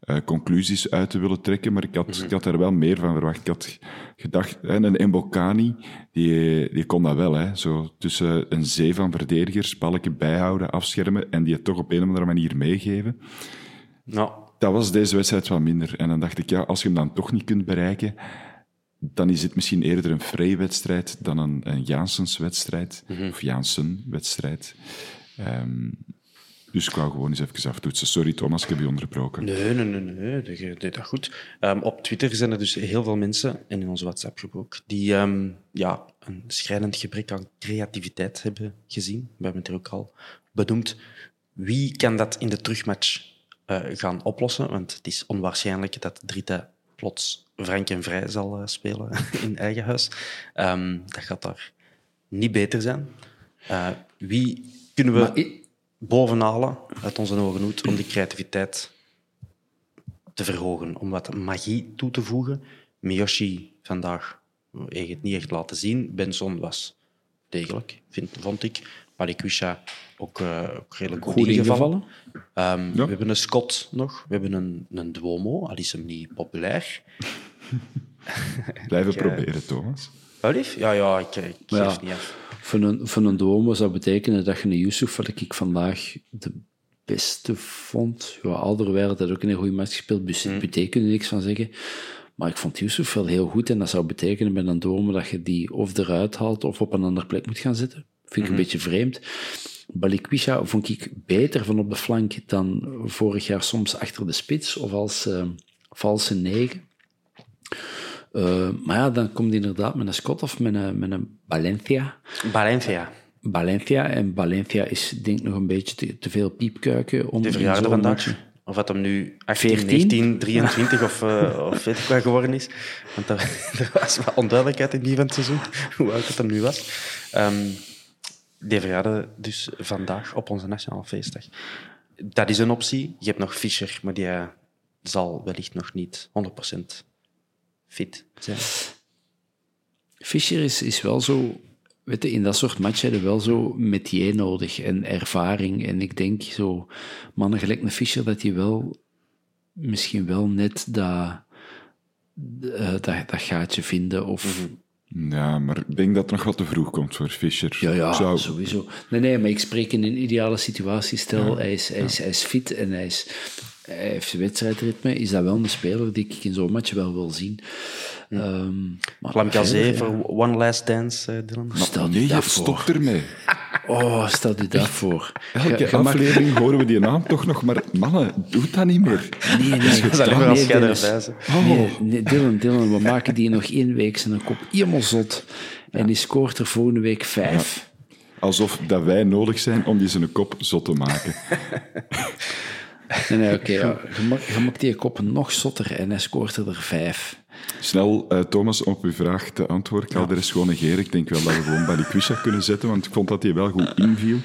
eh, conclusies uit te willen trekken. Maar ik had, ik had er wel meer van verwacht. Ik had gedacht, hè, een Mbokani, die, die kon dat wel. Hè, zo tussen een zee van verdedigers, balken bijhouden, afschermen en die het toch op een of andere manier meegeven. Nou, Dat was deze wedstrijd wat minder. En dan dacht ik, ja, als je hem dan toch niet kunt bereiken, dan is het misschien eerder een Frey-wedstrijd dan een, een Janssens-wedstrijd. Of Janssen-wedstrijd. Ehm, dus ik wou gewoon eens even aftoetsen. Sorry Thomas, ik heb je onderbroken. Nee, nee, nee, nee, dat je deed dat goed. Ehm, op Twitter zijn er dus heel veel mensen, en in onze WhatsApp-groep ook, die ehm, ja, een schrijnend gebrek aan creativiteit hebben gezien. We hebben het er ook al benoemd. Wie kan dat in de terugmatch eh, gaan oplossen? Want het is onwaarschijnlijk dat Drita plots frank en vrij zal eh, spelen <laughs> in eigen huis. Ehm, dat gaat daar niet beter zijn. Eh, wie kunnen we bovenhalen uit onze ogen hoed om die creativiteit te verhogen, om wat magie toe te voegen. Miyoshi vandaag heeft het niet echt laten zien. Benson was degelijk, vind, vond ik. Palikwisha ook, eh, ook redelijk goed, Goed ingevallen. ingevallen. Ehm, Ja. We hebben een Scott nog. We hebben een, een Duomo, al is hem niet populair. <laughs> Blijven Ik, eh, proberen, Thomas. Wat lief? Ja, ja, ik, ik geef Ja. niet af. Voor een, voor een Duomo zou betekenen dat je een Yusuf, wat ik vandaag de beste vond. Ja, Alderweireld had ook een goede match gespeeld, dus Mm. niks van zeggen. Maar ik vond Yusuf wel heel goed en dat zou betekenen met een Duomo dat je die of eruit haalt of op een andere plek moet gaan zitten. Vind ik een beetje vreemd. Balikwisha vond ik beter van op de flank dan vorig jaar soms achter de spits of als eh, valse negen. Eh, maar ja, dan komt hij inderdaad met een Scott of met een, met een Valencia. Valencia, Valencia. En Valencia is denk ik nog een beetje te, te veel piepkuiken. Om de verjaardag vandaag. Of dat hem nu 18, 14? 19, 23 of, eh, of weet ik wat geworden is. Want er, <laughs> er was wat onduidelijkheid in die van het seizoen, <laughs> hoe oud het hem nu was. Ehm die verjaardag dus vandaag op onze nationale feestdag. Dat is een optie. Je hebt nog Fischer, maar die eh, zal wellicht nog niet 100% fit zijn. Fischer is, is wel zo... Weet je, in dat soort matchen heb je wel zo metier nodig en ervaring. En ik denk zo, mannen gelijk een Fischer, dat hij wel misschien wel net dat, eh, dat, dat gaatje vinden. Of, Ja, maar ik denk dat het nog wat te vroeg komt voor Fischer. Ja, ja, zou- sowieso. Nee, nee, maar ik spreek in een ideale situatie. Stel, hij, is, hij, is, hij is fit en hij, is, hij heeft wedstrijdritme. Is dat wel een speler die ik in zo'n match wel wil zien. Ehm, maar Lamkazé verder, voor One Last Dance, eh, Dylan. Stel Nee, je je dat voor. stop ermee. <laughs> Oh, stel je dat voor. Elke mag- aflevering horen we die naam toch nog, maar mannen, doe dat niet meer. Nee, nee, Dat is alleen maar als nee, jij erbij. Oh. Nee, nee, Dylan, Dylan, we maken die nog één week zijn kop helemaal zot. En die scoort er volgende week vijf. Alsof dat wij nodig zijn om die zijn kop zot te maken. <laughs> Nee, nee, oké. <laughs> ja. je, maakt, je maakt die kop nog zotter en hij scoort er vijf. Snel, eh, Thomas, om op uw vraag te antwoorden. Ik ga er eens gewoon negeren. Ik denk wel dat we gewoon Balikwisha kunnen zetten, want ik vond dat hij wel goed inviel.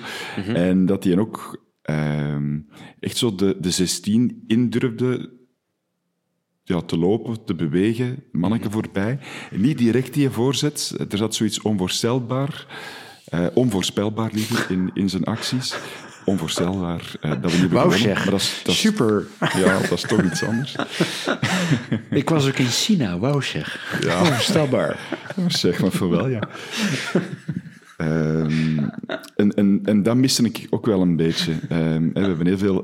En dat hij ook ehm, echt zo de, de 16 indurfde ja, te lopen, te bewegen, manneke voorbij. En niet direct die voorzet. Er zat zoiets onvoorstelbaar, eh, onvoorspelbaar liever, in, in zijn acties. Onvoorstelbaar eh, dat we niet hebben Wauw, gewonnen, zeg. maar dat is, dat is- Super. Ja, dat is toch iets anders. <laughs> Ik was ook in China, wauw zeg. Ja. Onvoorstelbaar. Zeg maar voor wel, ja. Ehm, en, en, en dat miste ik ook wel een beetje. Ehm, we hebben heel veel...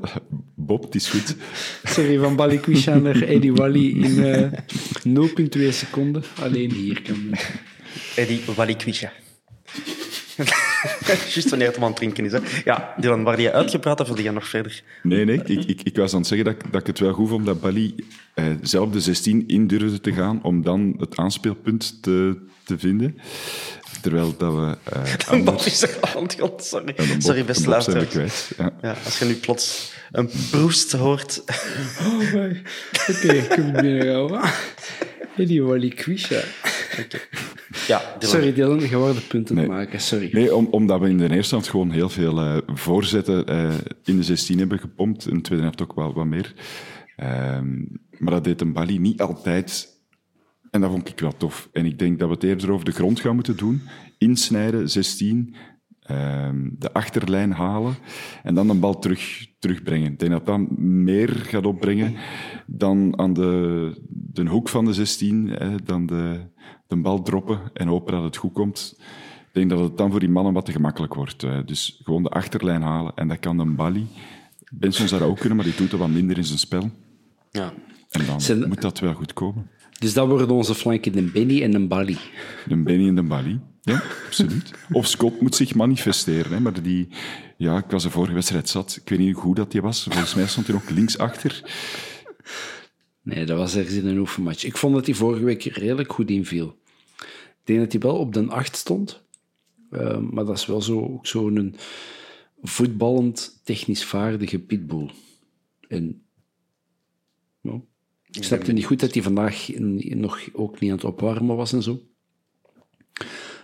Bob, het is goed. Sorry, van Balikwisha naar Eddie Wally in eh 0,2 seconden. Alleen hier kan Eddie Walikwisha. <laughs> Juist wanneer het om aan het drinken is. Hè. Ja, Dylan, waar die uitgepraat hebt, wil jij nog verder? Nee, nee, ik, ik, ik was aan het zeggen dat, ik- dat ik het wel goed vond dat Bali eh, zelf de 16 in durfde te gaan om dan het aanspeelpunt te, te vinden. Terwijl dat we... eh, <laughs> Een Bob is er aan het sorry. Bob- sorry, beste luisteraars. kwijt. Ja. Ja, als je nu plots een proest hoort... Oké, ik heb het Eddie Wally Kwisha. <laughs> Ja, Dylan. Sorry Dylan, je wou de punten Nee. maken, sorry. Nee, om, omdat we in de eerste helft gewoon heel veel eh, voorzetten eh, in de 16 hebben gepompt. In de tweede helft ook wel wat meer. Ehm, maar dat deed een Bali niet altijd. En dat vond ik wel tof. En ik denk dat we het eerder over de grond gaan moeten doen. Insnijden, 16. Ehm, de achterlijn halen. En dan de bal terug, terugbrengen. Ik denk dat dat meer gaat opbrengen dan aan de, de hoek van de 16. Hè, dan de, de bal droppen en hopen dat het goed komt. Ik denk dat het dan voor die mannen wat te gemakkelijk wordt. eh. dus gewoon de achterlijn halen. En dat kan een Bali. Benson zou dat ook kunnen, maar die doet er wat minder in zijn spel. Ja. En dan Zijn- moet dat wel goed komen. Dus dat worden onze flanken de Benny en de Bali. De Benny en de Bali. Ja, absoluut. Of Scott moet zich manifesteren. Hè, maar die, ja, ik was de vorige wedstrijd zat. Ik weet niet hoe goed dat hij was. Volgens mij stond hij ook linksachter. Nee, dat was ergens in een oefenmatch. Ik vond dat hij vorige week redelijk goed inviel. Ik denk dat hij wel op de 8 stond. Eh, maar dat is wel zo, ook zo'n voetballend, technisch vaardige pitbull. En ja, ik snapte niet goed dat hij vandaag nog ook niet aan het opwarmen was en zo.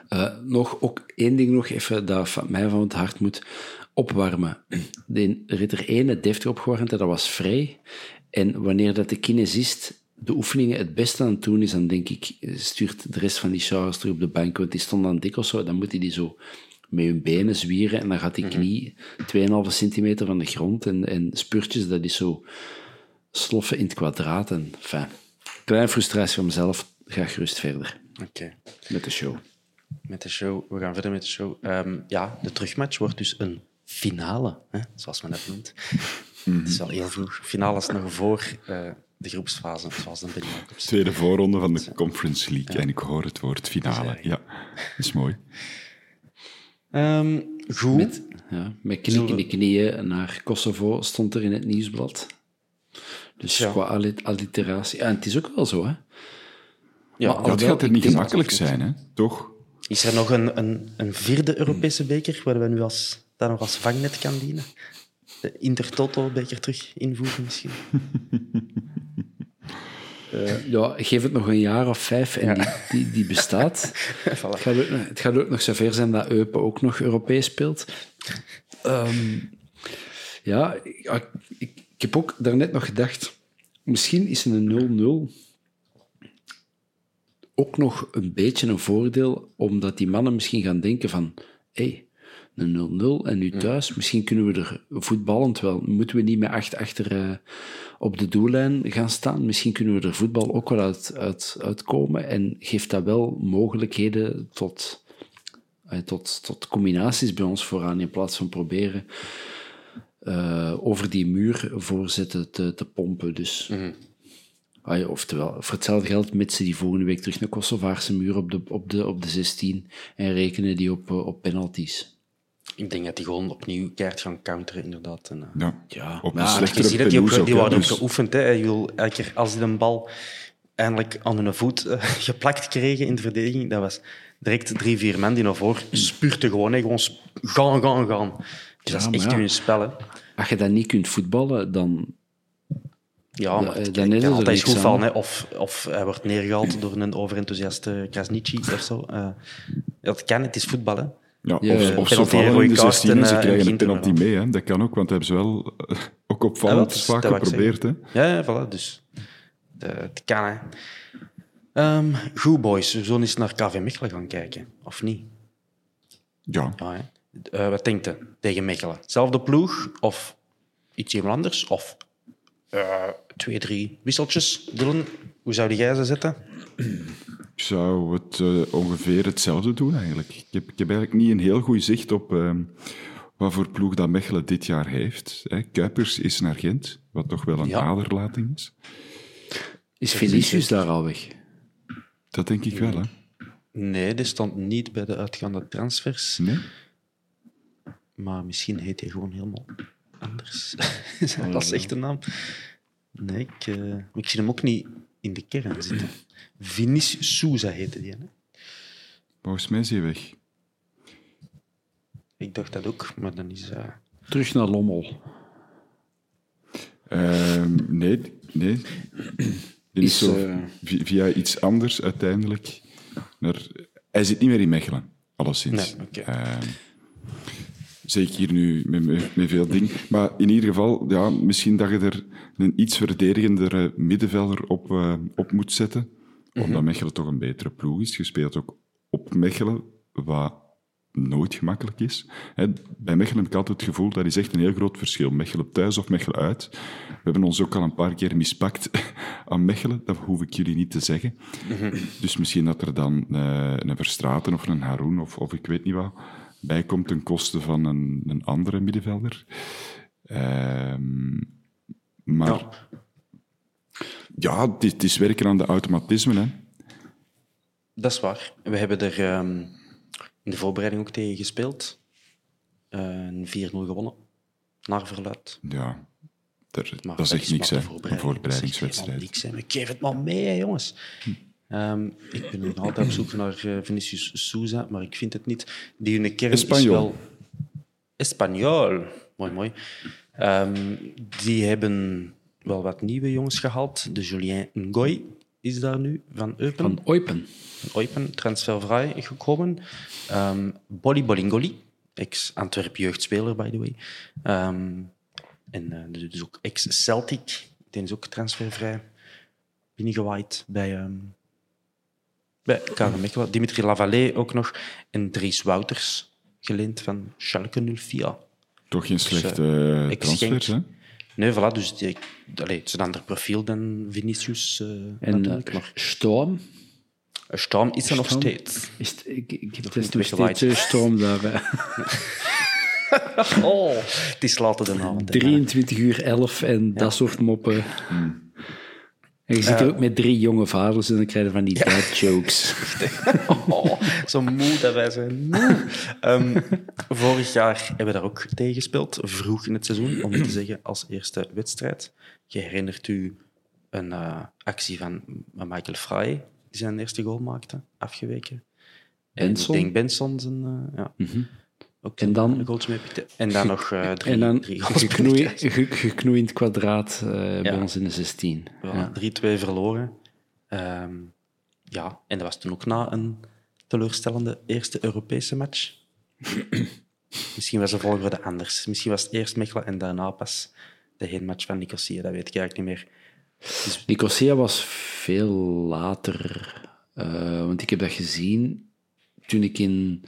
Eh, nog ook één ding nog even dat van mij van het hart moet opwarmen. <clears throat> De ritter 1, het deftig opgewarmd, dat was vrij. En wanneer dat de kinesist de oefeningen het beste aan het doen is, dan denk ik, stuurt de rest van die showers terug op de bank, want die stond aan dik of zo, dan moet hij die zo met hun benen zwieren en dan gaat die knie 2,5 centimeter van de grond en, en spurtjes, dat is zo sloffen in het kwadraat. En, enfin, kleine frustratie van mezelf, ga gerust verder Oké. met de show. Met de show. We gaan verder met de show. Ehm, ja, de terugmatch wordt dus een finale, hè, zoals men het noemt. Het is al heel vroeg. Finale is nog voor eh, de groepsfase, zoals de Jacobs. Tweede voorronde van de Conference League. En ik hoor het woord finale. Ja, dat is mooi. Ehm, goed. Met, ja, met knieën naar Kosovo stond er in het nieuwsblad. Dus Ja. qua alli- alliteratie. Ja, en het is ook wel zo, hè. ja, maar Dat gaat er niet gemakkelijk zijn, hè? Toch? Is er nog een, een, een vierde Europese beker waar we nu als, dat nog als vangnet kan dienen? De Intertoto-beker terug invoegen misschien? <laughs> Eh, ja, geef het nog een jaar of vijf en die, die, die bestaat. <laughs> het, gaat ook, nog- het gaat ook nog zover zijn dat Eupen ook nog Europees speelt. Ehm, ja, ik, ik, ik heb ook daarnet nog gedacht, misschien is een 0-0 ook nog een beetje een voordeel, omdat die mannen misschien gaan denken van, hé, hey, een 0-0. En nu thuis, misschien kunnen we er voetballend wel. Moeten we niet met acht achter eh, op de doellijn gaan staan. Misschien kunnen we er voetbal ook wel uit, uit, uitkomen. En geeft dat wel mogelijkheden tot, eh, tot, tot combinaties bij ons vooraan. In plaats van proberen eh, over die muur voorzetten te, te pompen. Dus. Ah ja, oftewel, voor hetzelfde geld mitsen die volgende week terug een Kosovaarse muur op de, op de, op de 16 en rekenen die op, eh, op penalties. Ik denk dat die gewoon opnieuw keihard gaan counteren, inderdaad. En, eh, Ja, Ja, op maar een je ziet dat die, ook, die worden ook dus- geoefend. Hè. Je wil elke keer als die een bal eindelijk aan hun voet <laughs> geplakt kregen in de verdediging, dat was direct drie, vier man die naar voren spurten gewoon. Hè. Gewoon gaan, gaan, gaan. Dus dat Ja, is echt ja. hun spel. Hè. Als je dat niet kunt voetballen, dan... Ja, maar Dan het is kan altijd goed. Hè. Of, of hij wordt neergehaald door een overenthousiaste Krasniqi of zo. Eh, dat kan, het is voetbal. Hè. Ja, Ja, of, ja. of ze vallen in rode de kaart 16 en, en ze eh, krijgen een penalty mee. Hè. Dat kan ook, want dat hebben ze wel eh, ook Ja, opvallend is- vaak geprobeerd. Hè. Ja, ja voilà, dus de, het kan. Hè. Ehm, goed, boys. We zullen eens naar KV Mechelen gaan kijken. Of niet? Ja, Ja, Eh, wat denkt u tegen Mechelen? Zelfde ploeg of iets iemand anders? Of eh, twee, drie wisseltjes? Dylan, hoe zou jij ze zetten? ik zou het eh, ongeveer hetzelfde doen eigenlijk. Ik heb, ik heb eigenlijk niet een heel goed zicht op ehm, wat voor ploeg dat Mechelen dit jaar heeft. Hè. Kuipers is naar Gent, wat toch wel een Ja. aderlating is. Is Vinicius daar al weg? Dat denk ik wel, hè. Nee, die stond niet bij de uitgaande transfers. Nee? Maar misschien heet hij gewoon helemaal anders. <laughs> dat is echt een naam. Nee, ik, eh, ik zie hem ook niet in de kern zitten. Vinicius Souza heette die. Hè? Volgens mij is hij weg. Ik dacht dat ook, maar dan is... eh, Terug naar Lommel. Ehm, nee, nee. Die is Is, zo eh, vi- via iets anders uiteindelijk. Naar, hij zit niet meer in Mechelen, alleszins. Nee, oké. Zeker hier nu met, met, met veel dingen. Maar in ieder geval, ja, misschien dat je er een iets verdedigendere middenvelder op, eh, op moet zetten. Mhm. Omdat Mechelen toch een betere ploeg is. Je speelt ook op Mechelen, wat nooit gemakkelijk is. Hè, bij Mechelen heb ik altijd het gevoel, dat is echt een heel groot verschil. Mechelen thuis of Mechelen uit. We hebben ons ook al een paar keer mispakt <laughs> aan Mechelen, dat hoef ik jullie niet te zeggen. Dus misschien dat er dan eh, een Verstraten of een Haroun of, of ik weet niet wat bij komt ten koste van een, een andere middenvelder. Ehm, maar ja, het, is, het is werken aan de automatismen. Hè. Dat is waar. We hebben er ehm, in de voorbereiding ook tegen gespeeld. Een 4-0 gewonnen. Naar verluid. Ja, daar- dat is echt niks, hè, de een voorbereidingswedstrijd. niks, hè. Geef het maar mee, hè, jongens. Ehm, ik ben nog altijd op zoek naar eh, Vinicius Souza, maar ik vind het niet. Die hun kern is Espanol. wel... Espanol. Mooi, mooi. Ehm, die hebben wel wat nieuwe jongens gehaald. De Julien Ngoy is daar nu, van Eupen. Van Eupen. Eupen, transfervrij gekomen. Ehm Bolly Bolingoli, ex-Antwerp jeugdspeler, by the way. Ehm, en eh, dus ook ex-Celtic, die is ook transfervrij binnengewaaid bij, ehm bij KV Mechelen. Dimitri Lavallée ook nog. En Dries Wouters, geleend van Schalke 04. Toch geen slechte eh, ik transfers, hè? Nee, voilà, dus die, allee, het is een ander profiel dan Vinicius eh En eh, Storm. Storm is er nog steeds. Is ik, ik heb nog steeds eh, Storm daar. <laughs> Oh, het is later de <laughs> avond. hè. 23 uur 11 en dat soort moppen. En je zit er ook met drie jonge vaders en dan krijg je van die dad jokes. <laughs> Oh, zo moe dat wij zijn. Moe. Ehm, vorig jaar hebben we daar ook tegen gespeeld, vroeg in het seizoen, om te zeggen als eerste wedstrijd. Je herinnert u een eh, actie van Michael Fry, die zijn eerste goal maakte, afgeweken. En Benson. ik denk Benson zijn... eh, ja. En dan-. En dan nog eh, drie, En dan drie goals geknoei, geknoeiend kwadraat eh, bij ons in de 16. Ja. Voilà, 3-2 verloren. Ehm, ja, en dat was toen ook na een teleurstellende eerste Europese match. <coughs> Misschien was de volgorde anders. Misschien was het eerst Mechelen en daarna pas de heenmatch van Nicosia. Dat weet ik eigenlijk niet meer. Dus, Nicosia was veel later, eh, want ik heb dat gezien toen ik in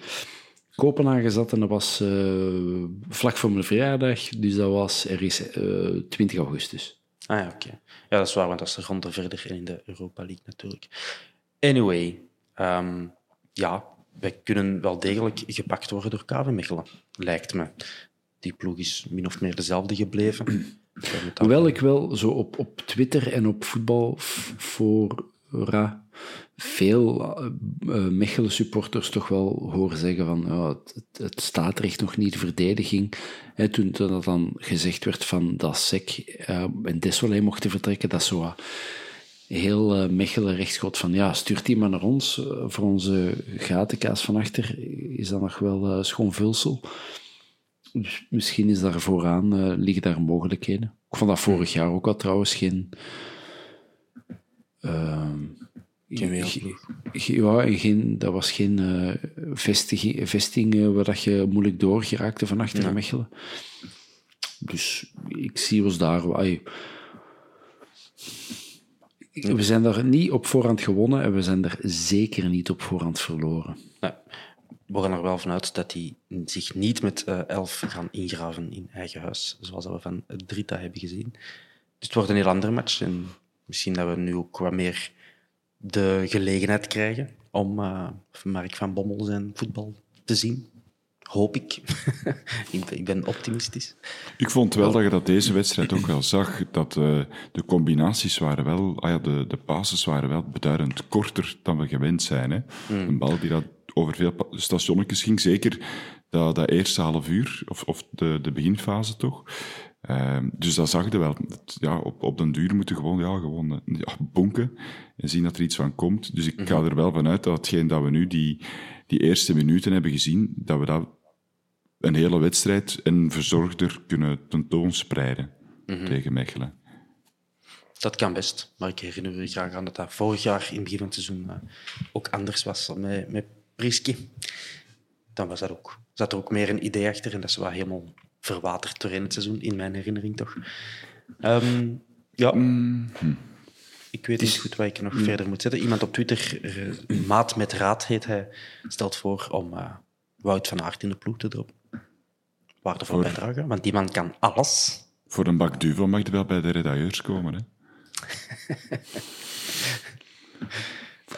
Kopenhagen zat en dat was uh, vlak voor mijn verjaardag. Dus dat was ergens uh, 20 augustus. Ah ja, oké. Ja, dat is waar, want dat is de ronde verder in de Europa League natuurlijk. Anyway, um, ja, wij kunnen wel degelijk gepakt worden door KV Mechelen, lijkt me. Die ploeg is min of meer dezelfde gebleven. Hoewel ik wel zo op, op Twitter en op voetbalfora veel uh, Mechelen supporters toch wel horen zeggen van oh, het, het, staat nog niet de verdediging. He, toen, dat dan gezegd werd van dat SEC uh, en Desolé mochten vertrekken, dat zo heel uh, Mechelen rechtschot van ja, stuurt die maar naar ons. voor onze gatenkaas van achter is dat nog wel schoon vulsel. Dus misschien is daar vooraan, liggen daar mogelijkheden. Ik vond dat vorig jaar ook al trouwens geen... Ehm, ja, geen, dat was geen uh, vesting, vesting uh, waar dat je moeilijk doorgeraakte van achter ja. Mechelen. Dus ik zie ons daar... Ay, we zijn daar niet op voorhand gewonnen en we zijn er zeker niet op voorhand verloren. Ja, we gaan er wel vanuit dat die zich niet met uh, elf gaan ingraven in eigen huis, zoals we van Drita hebben gezien. Dus het wordt een heel ander match en misschien dat we nu ook wat meer de gelegenheid krijgen om uh, Mark van Bommel zijn voetbal te zien. Hoop ik. <laughs> ik ben optimistisch. Ik vond wel dat je dat deze wedstrijd ook wel zag. Dat uh, de combinaties waren wel, ah ja, de, de passes waren wel beduidend korter dan we gewend zijn. Hè? Mm. Een bal die dat over veel stationnetjes ging, zeker dat, dat eerste half uur, of, of de, de beginfase toch. Uh, dus dat zag je wel. Ja, op, op den duur moeten gewoon, ja, gewoon eh, ja, bonken en zien dat er iets van komt. Dus ik ga mhm. er wel vanuit dat hetgeen dat we nu die, die eerste minuten hebben gezien, dat we dat een hele wedstrijd en verzorgder kunnen tentoonspreiden mm tegen Mechelen. Dat kan best, maar ik herinner me graag aan dat dat vorig jaar in het begin van het seizoen uh, ook anders was met, met Priski. Dan was dat ook, zat er ook meer een idee achter en dat is wel helemaal verwaterd doorheen het seizoen, in mijn herinnering toch. Um, ja, mm ik weet niet goed wat ik nog mm. verder moet zetten. Iemand op Twitter, uh, Maat met Raad heet hij, stelt voor om uh, Wout van Aert in de ploeg te droppen. Waardevol voor... bijdragen, want die man kan alles. Voor een bak duvel mag je wel bij de redailleurs komen, hè? <laughs>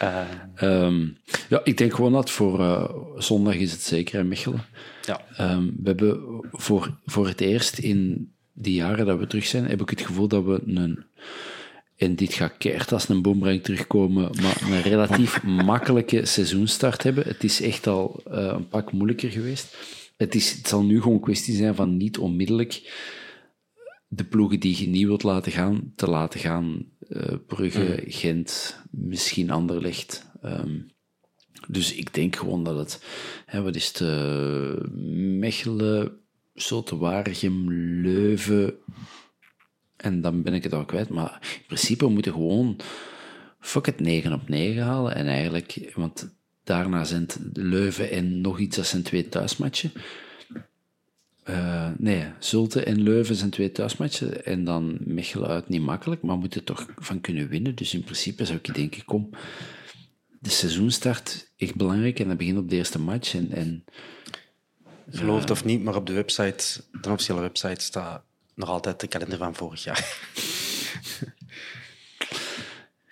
Uh, um, ja, ik denk gewoon dat voor uh, zondag is het zeker in Mechelen. Ja. Um, we hebben voor, voor het eerst in die jaren dat we terug zijn, heb ik het gevoel dat we een, en dit gaat keert als een boombreng terugkomen, maar een relatief <laughs> makkelijke seizoenstart hebben. Het is echt al uh, een pak moeilijker geweest. Het, is, het zal nu gewoon een kwestie zijn van niet onmiddellijk de ploegen die je niet wilt laten gaan, te laten gaan. Uh, Brugge, mm. Gent, misschien Anderlecht. Um, dus ik denk gewoon dat het, hè, wat is het, uh, Mechelen, Waregem, Leuven, en dan ben ik het al kwijt. Maar in principe moeten gewoon, fuck het, 9 op 9 halen. En eigenlijk, want daarna zijn het Leuven en nog iets, dat zijn twee thuismatchen. Uh, nee, Zulte en Leuven zijn twee thuismatchen. En dan Mechelen uit niet makkelijk, maar moeten toch van kunnen winnen. Dus in principe zou ik denken, kom, de seizoenstart echt belangrijk en dat begint op de eerste match. En, en, Geloof het of niet, maar op de website, de officiële website, staat nog altijd de kalender van vorig jaar. <laughs>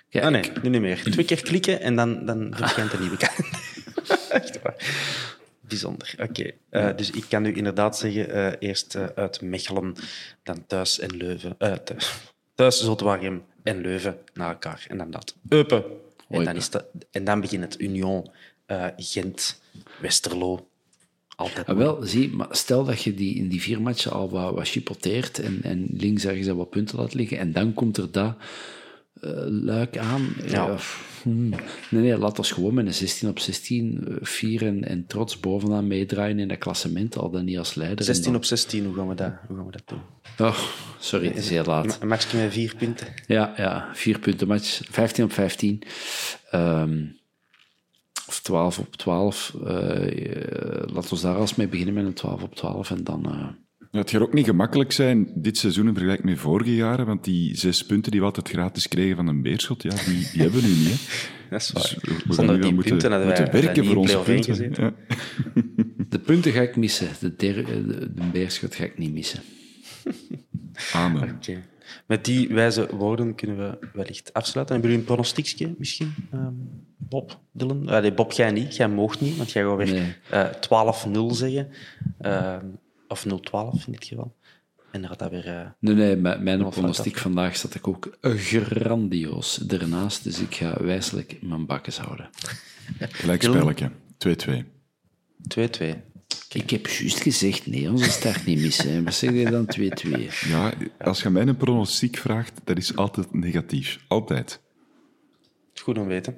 ja, ah, nee, nu niet meer. Twee keer klikken en dan, dan verschijnt een nieuwe kalender. <laughs> Echt waar. Bijzonder. Oké, uh, dus ik kan nu inderdaad zeggen, uh, eerst uh, uit Mechelen, dan thuis en Leuven. thuis, Zotwaargem en Leuven naar elkaar. En dan dat. Eupen. En dan, is dat, en dan begint het Union, Gent, Westerlo, altijd. Ah, wel, zie, maar stel dat je die in die vier matchen al wat, wat chipoteert en, en links ergens wat punten laat liggen en dan komt er dat luik aan. Ja. Hmm. Nee, nee, laat ons gewoon met een 16 op 16 vieren en trots bovenaan meedraaien in dat klassement, al dan niet als leider. 16 op 16, hoe gaan we dat, hoe gaan we dat doen? Oh, sorry, het is heel laat. Een matchje met vier punten. Ja, ja, vier punten match. 15 op 15. Um, of 12 op 12. Uh, laten we daar als mee beginnen met een 12 op 12 en dan... Uh... Het gaat ook niet gemakkelijk zijn dit seizoen in vergelijking met vorige jaren, want die zes punten die we altijd gratis kregen van een beerschot, ja, die, die hebben we nu niet. Hè. <laughs> Dat is waar. Dus we Zonder die moeten, punten moeten werken voor onze punten. Ja. <laughs> De punten ga ik missen. De, der, de, de beerschot ga ik niet missen. <laughs> Amen. Oké. Met die wijze woorden kunnen we wellicht afsluiten. Hebben jullie een pronostiekje misschien? Ehm, Bob, Dylan? Eh, nee, Bob, jij niet. Jij moogt niet, want jij gaat weer Nee. eh, 12-0 zeggen. Ehm, of 0-12 in dit geval. En dan gaat dat weer... eh, Nee, nee, mijn, pronostiek vandaag zat ik ook grandioos ernaast, dus ik ga wijselijk mijn bakkes houden. Gelijkspelletje. 2-2. 2-2. Ik heb juist gezegd, nee, onze start niet missen. hè. Wat zeg je dan 2-2? Ja, als je mij een pronostiek vraagt, dat is altijd negatief. Altijd. Goed om te weten.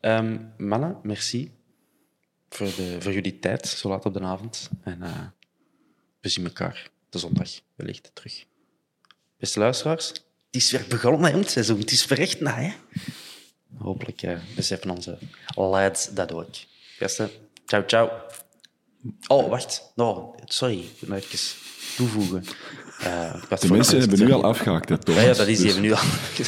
Ehm, mannen, merci voor, de, voor jullie tijd, zo laat op de avond. En eh, we zien elkaar de zondag wellicht terug. Beste luisteraars, het is weer begonnen, hè, het seizoen. Het is weer echt na, hè. Hopelijk eh, beseffen onze lads dat ook. Gasten, ciao, ciao. Oh, wacht. No, sorry, ik moet nog even toevoegen. Eh, De mensen hebben nu al afgehaakt, hè, Thomas. Ja, ja, dat is die Dus even nu al. <laughs>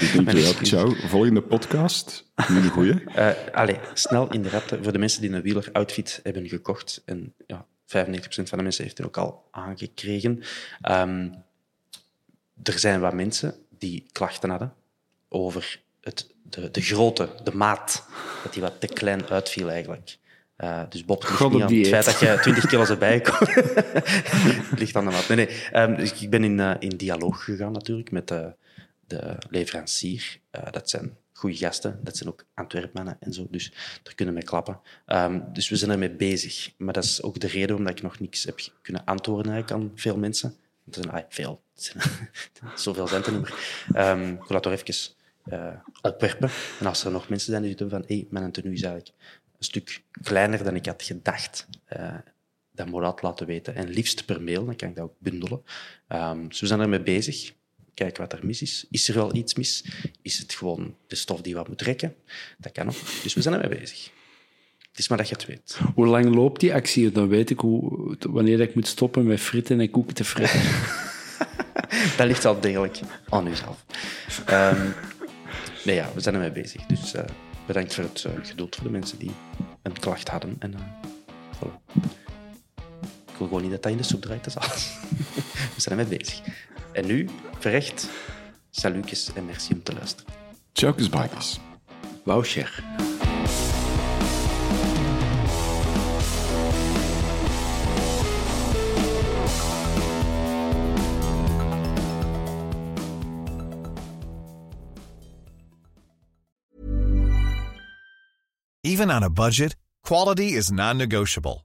ik denk, Mijn ja, ciao. Volgende podcast. Nu een goeie. Eh allee, snel in de rapte. Voor de mensen die een wieler-outfit hebben gekocht, en ja, 95% van de mensen heeft er ook al aangekregen. Ehm, er zijn wat mensen die klachten hadden over het, de, de grootte, de maat, dat die wat te klein uitviel eigenlijk. Eh, dus Bob, het niet aan het feit dat je 20 kilo's erbij komt. het ligt aan de maat. Nee, nee. Ehm, dus ik ben in, eh, in dialoog gegaan natuurlijk met de, de leverancier. Eh, dat zijn goede gasten, dat zijn ook Antwerpmannen en zo, dus daar kunnen we mee klappen. Ehm, dus we zijn ermee bezig. Maar dat is ook de reden waarom ik nog niks heb kunnen antwoorden aan veel mensen. Er zijn ah, veel. <laughs> Zoveel zijn er niet meer. Ehm, ik wil dat toch even eh, opwerpen. En als er nog mensen zijn die denken van hé, mijn tenue is eigenlijk een stuk kleiner dan ik had gedacht, eh, dan moet dat laten weten. En liefst per mail, dan kan ik dat ook bundelen. Ehm, dus we zijn ermee bezig. Kijken wat er mis is. Is er wel iets mis? Is het gewoon de stof die wat moet rekken? Dat kan ook. Dus we zijn ermee bezig. Het is maar dat je het weet. Hoe lang loopt die actie? Dan weet ik hoe, wanneer ik moet stoppen met fritten en koeken te fritten. <laughs> Dat ligt al degelijk aan uzelf. Ehm nee, ja, we zijn ermee bezig. Dus eh, bedankt voor het eh, geduld voor de mensen die een klacht hadden. En, eh, voilà. Ik wil gewoon niet dat dat in de soep draait, dat is alles. <laughs> we zijn ermee bezig. En nu, verrecht, salutjes en merci om te luisteren. Ciao, kusbakjes. Wauw, Cher. Even on a budget, quality is non-negotiable.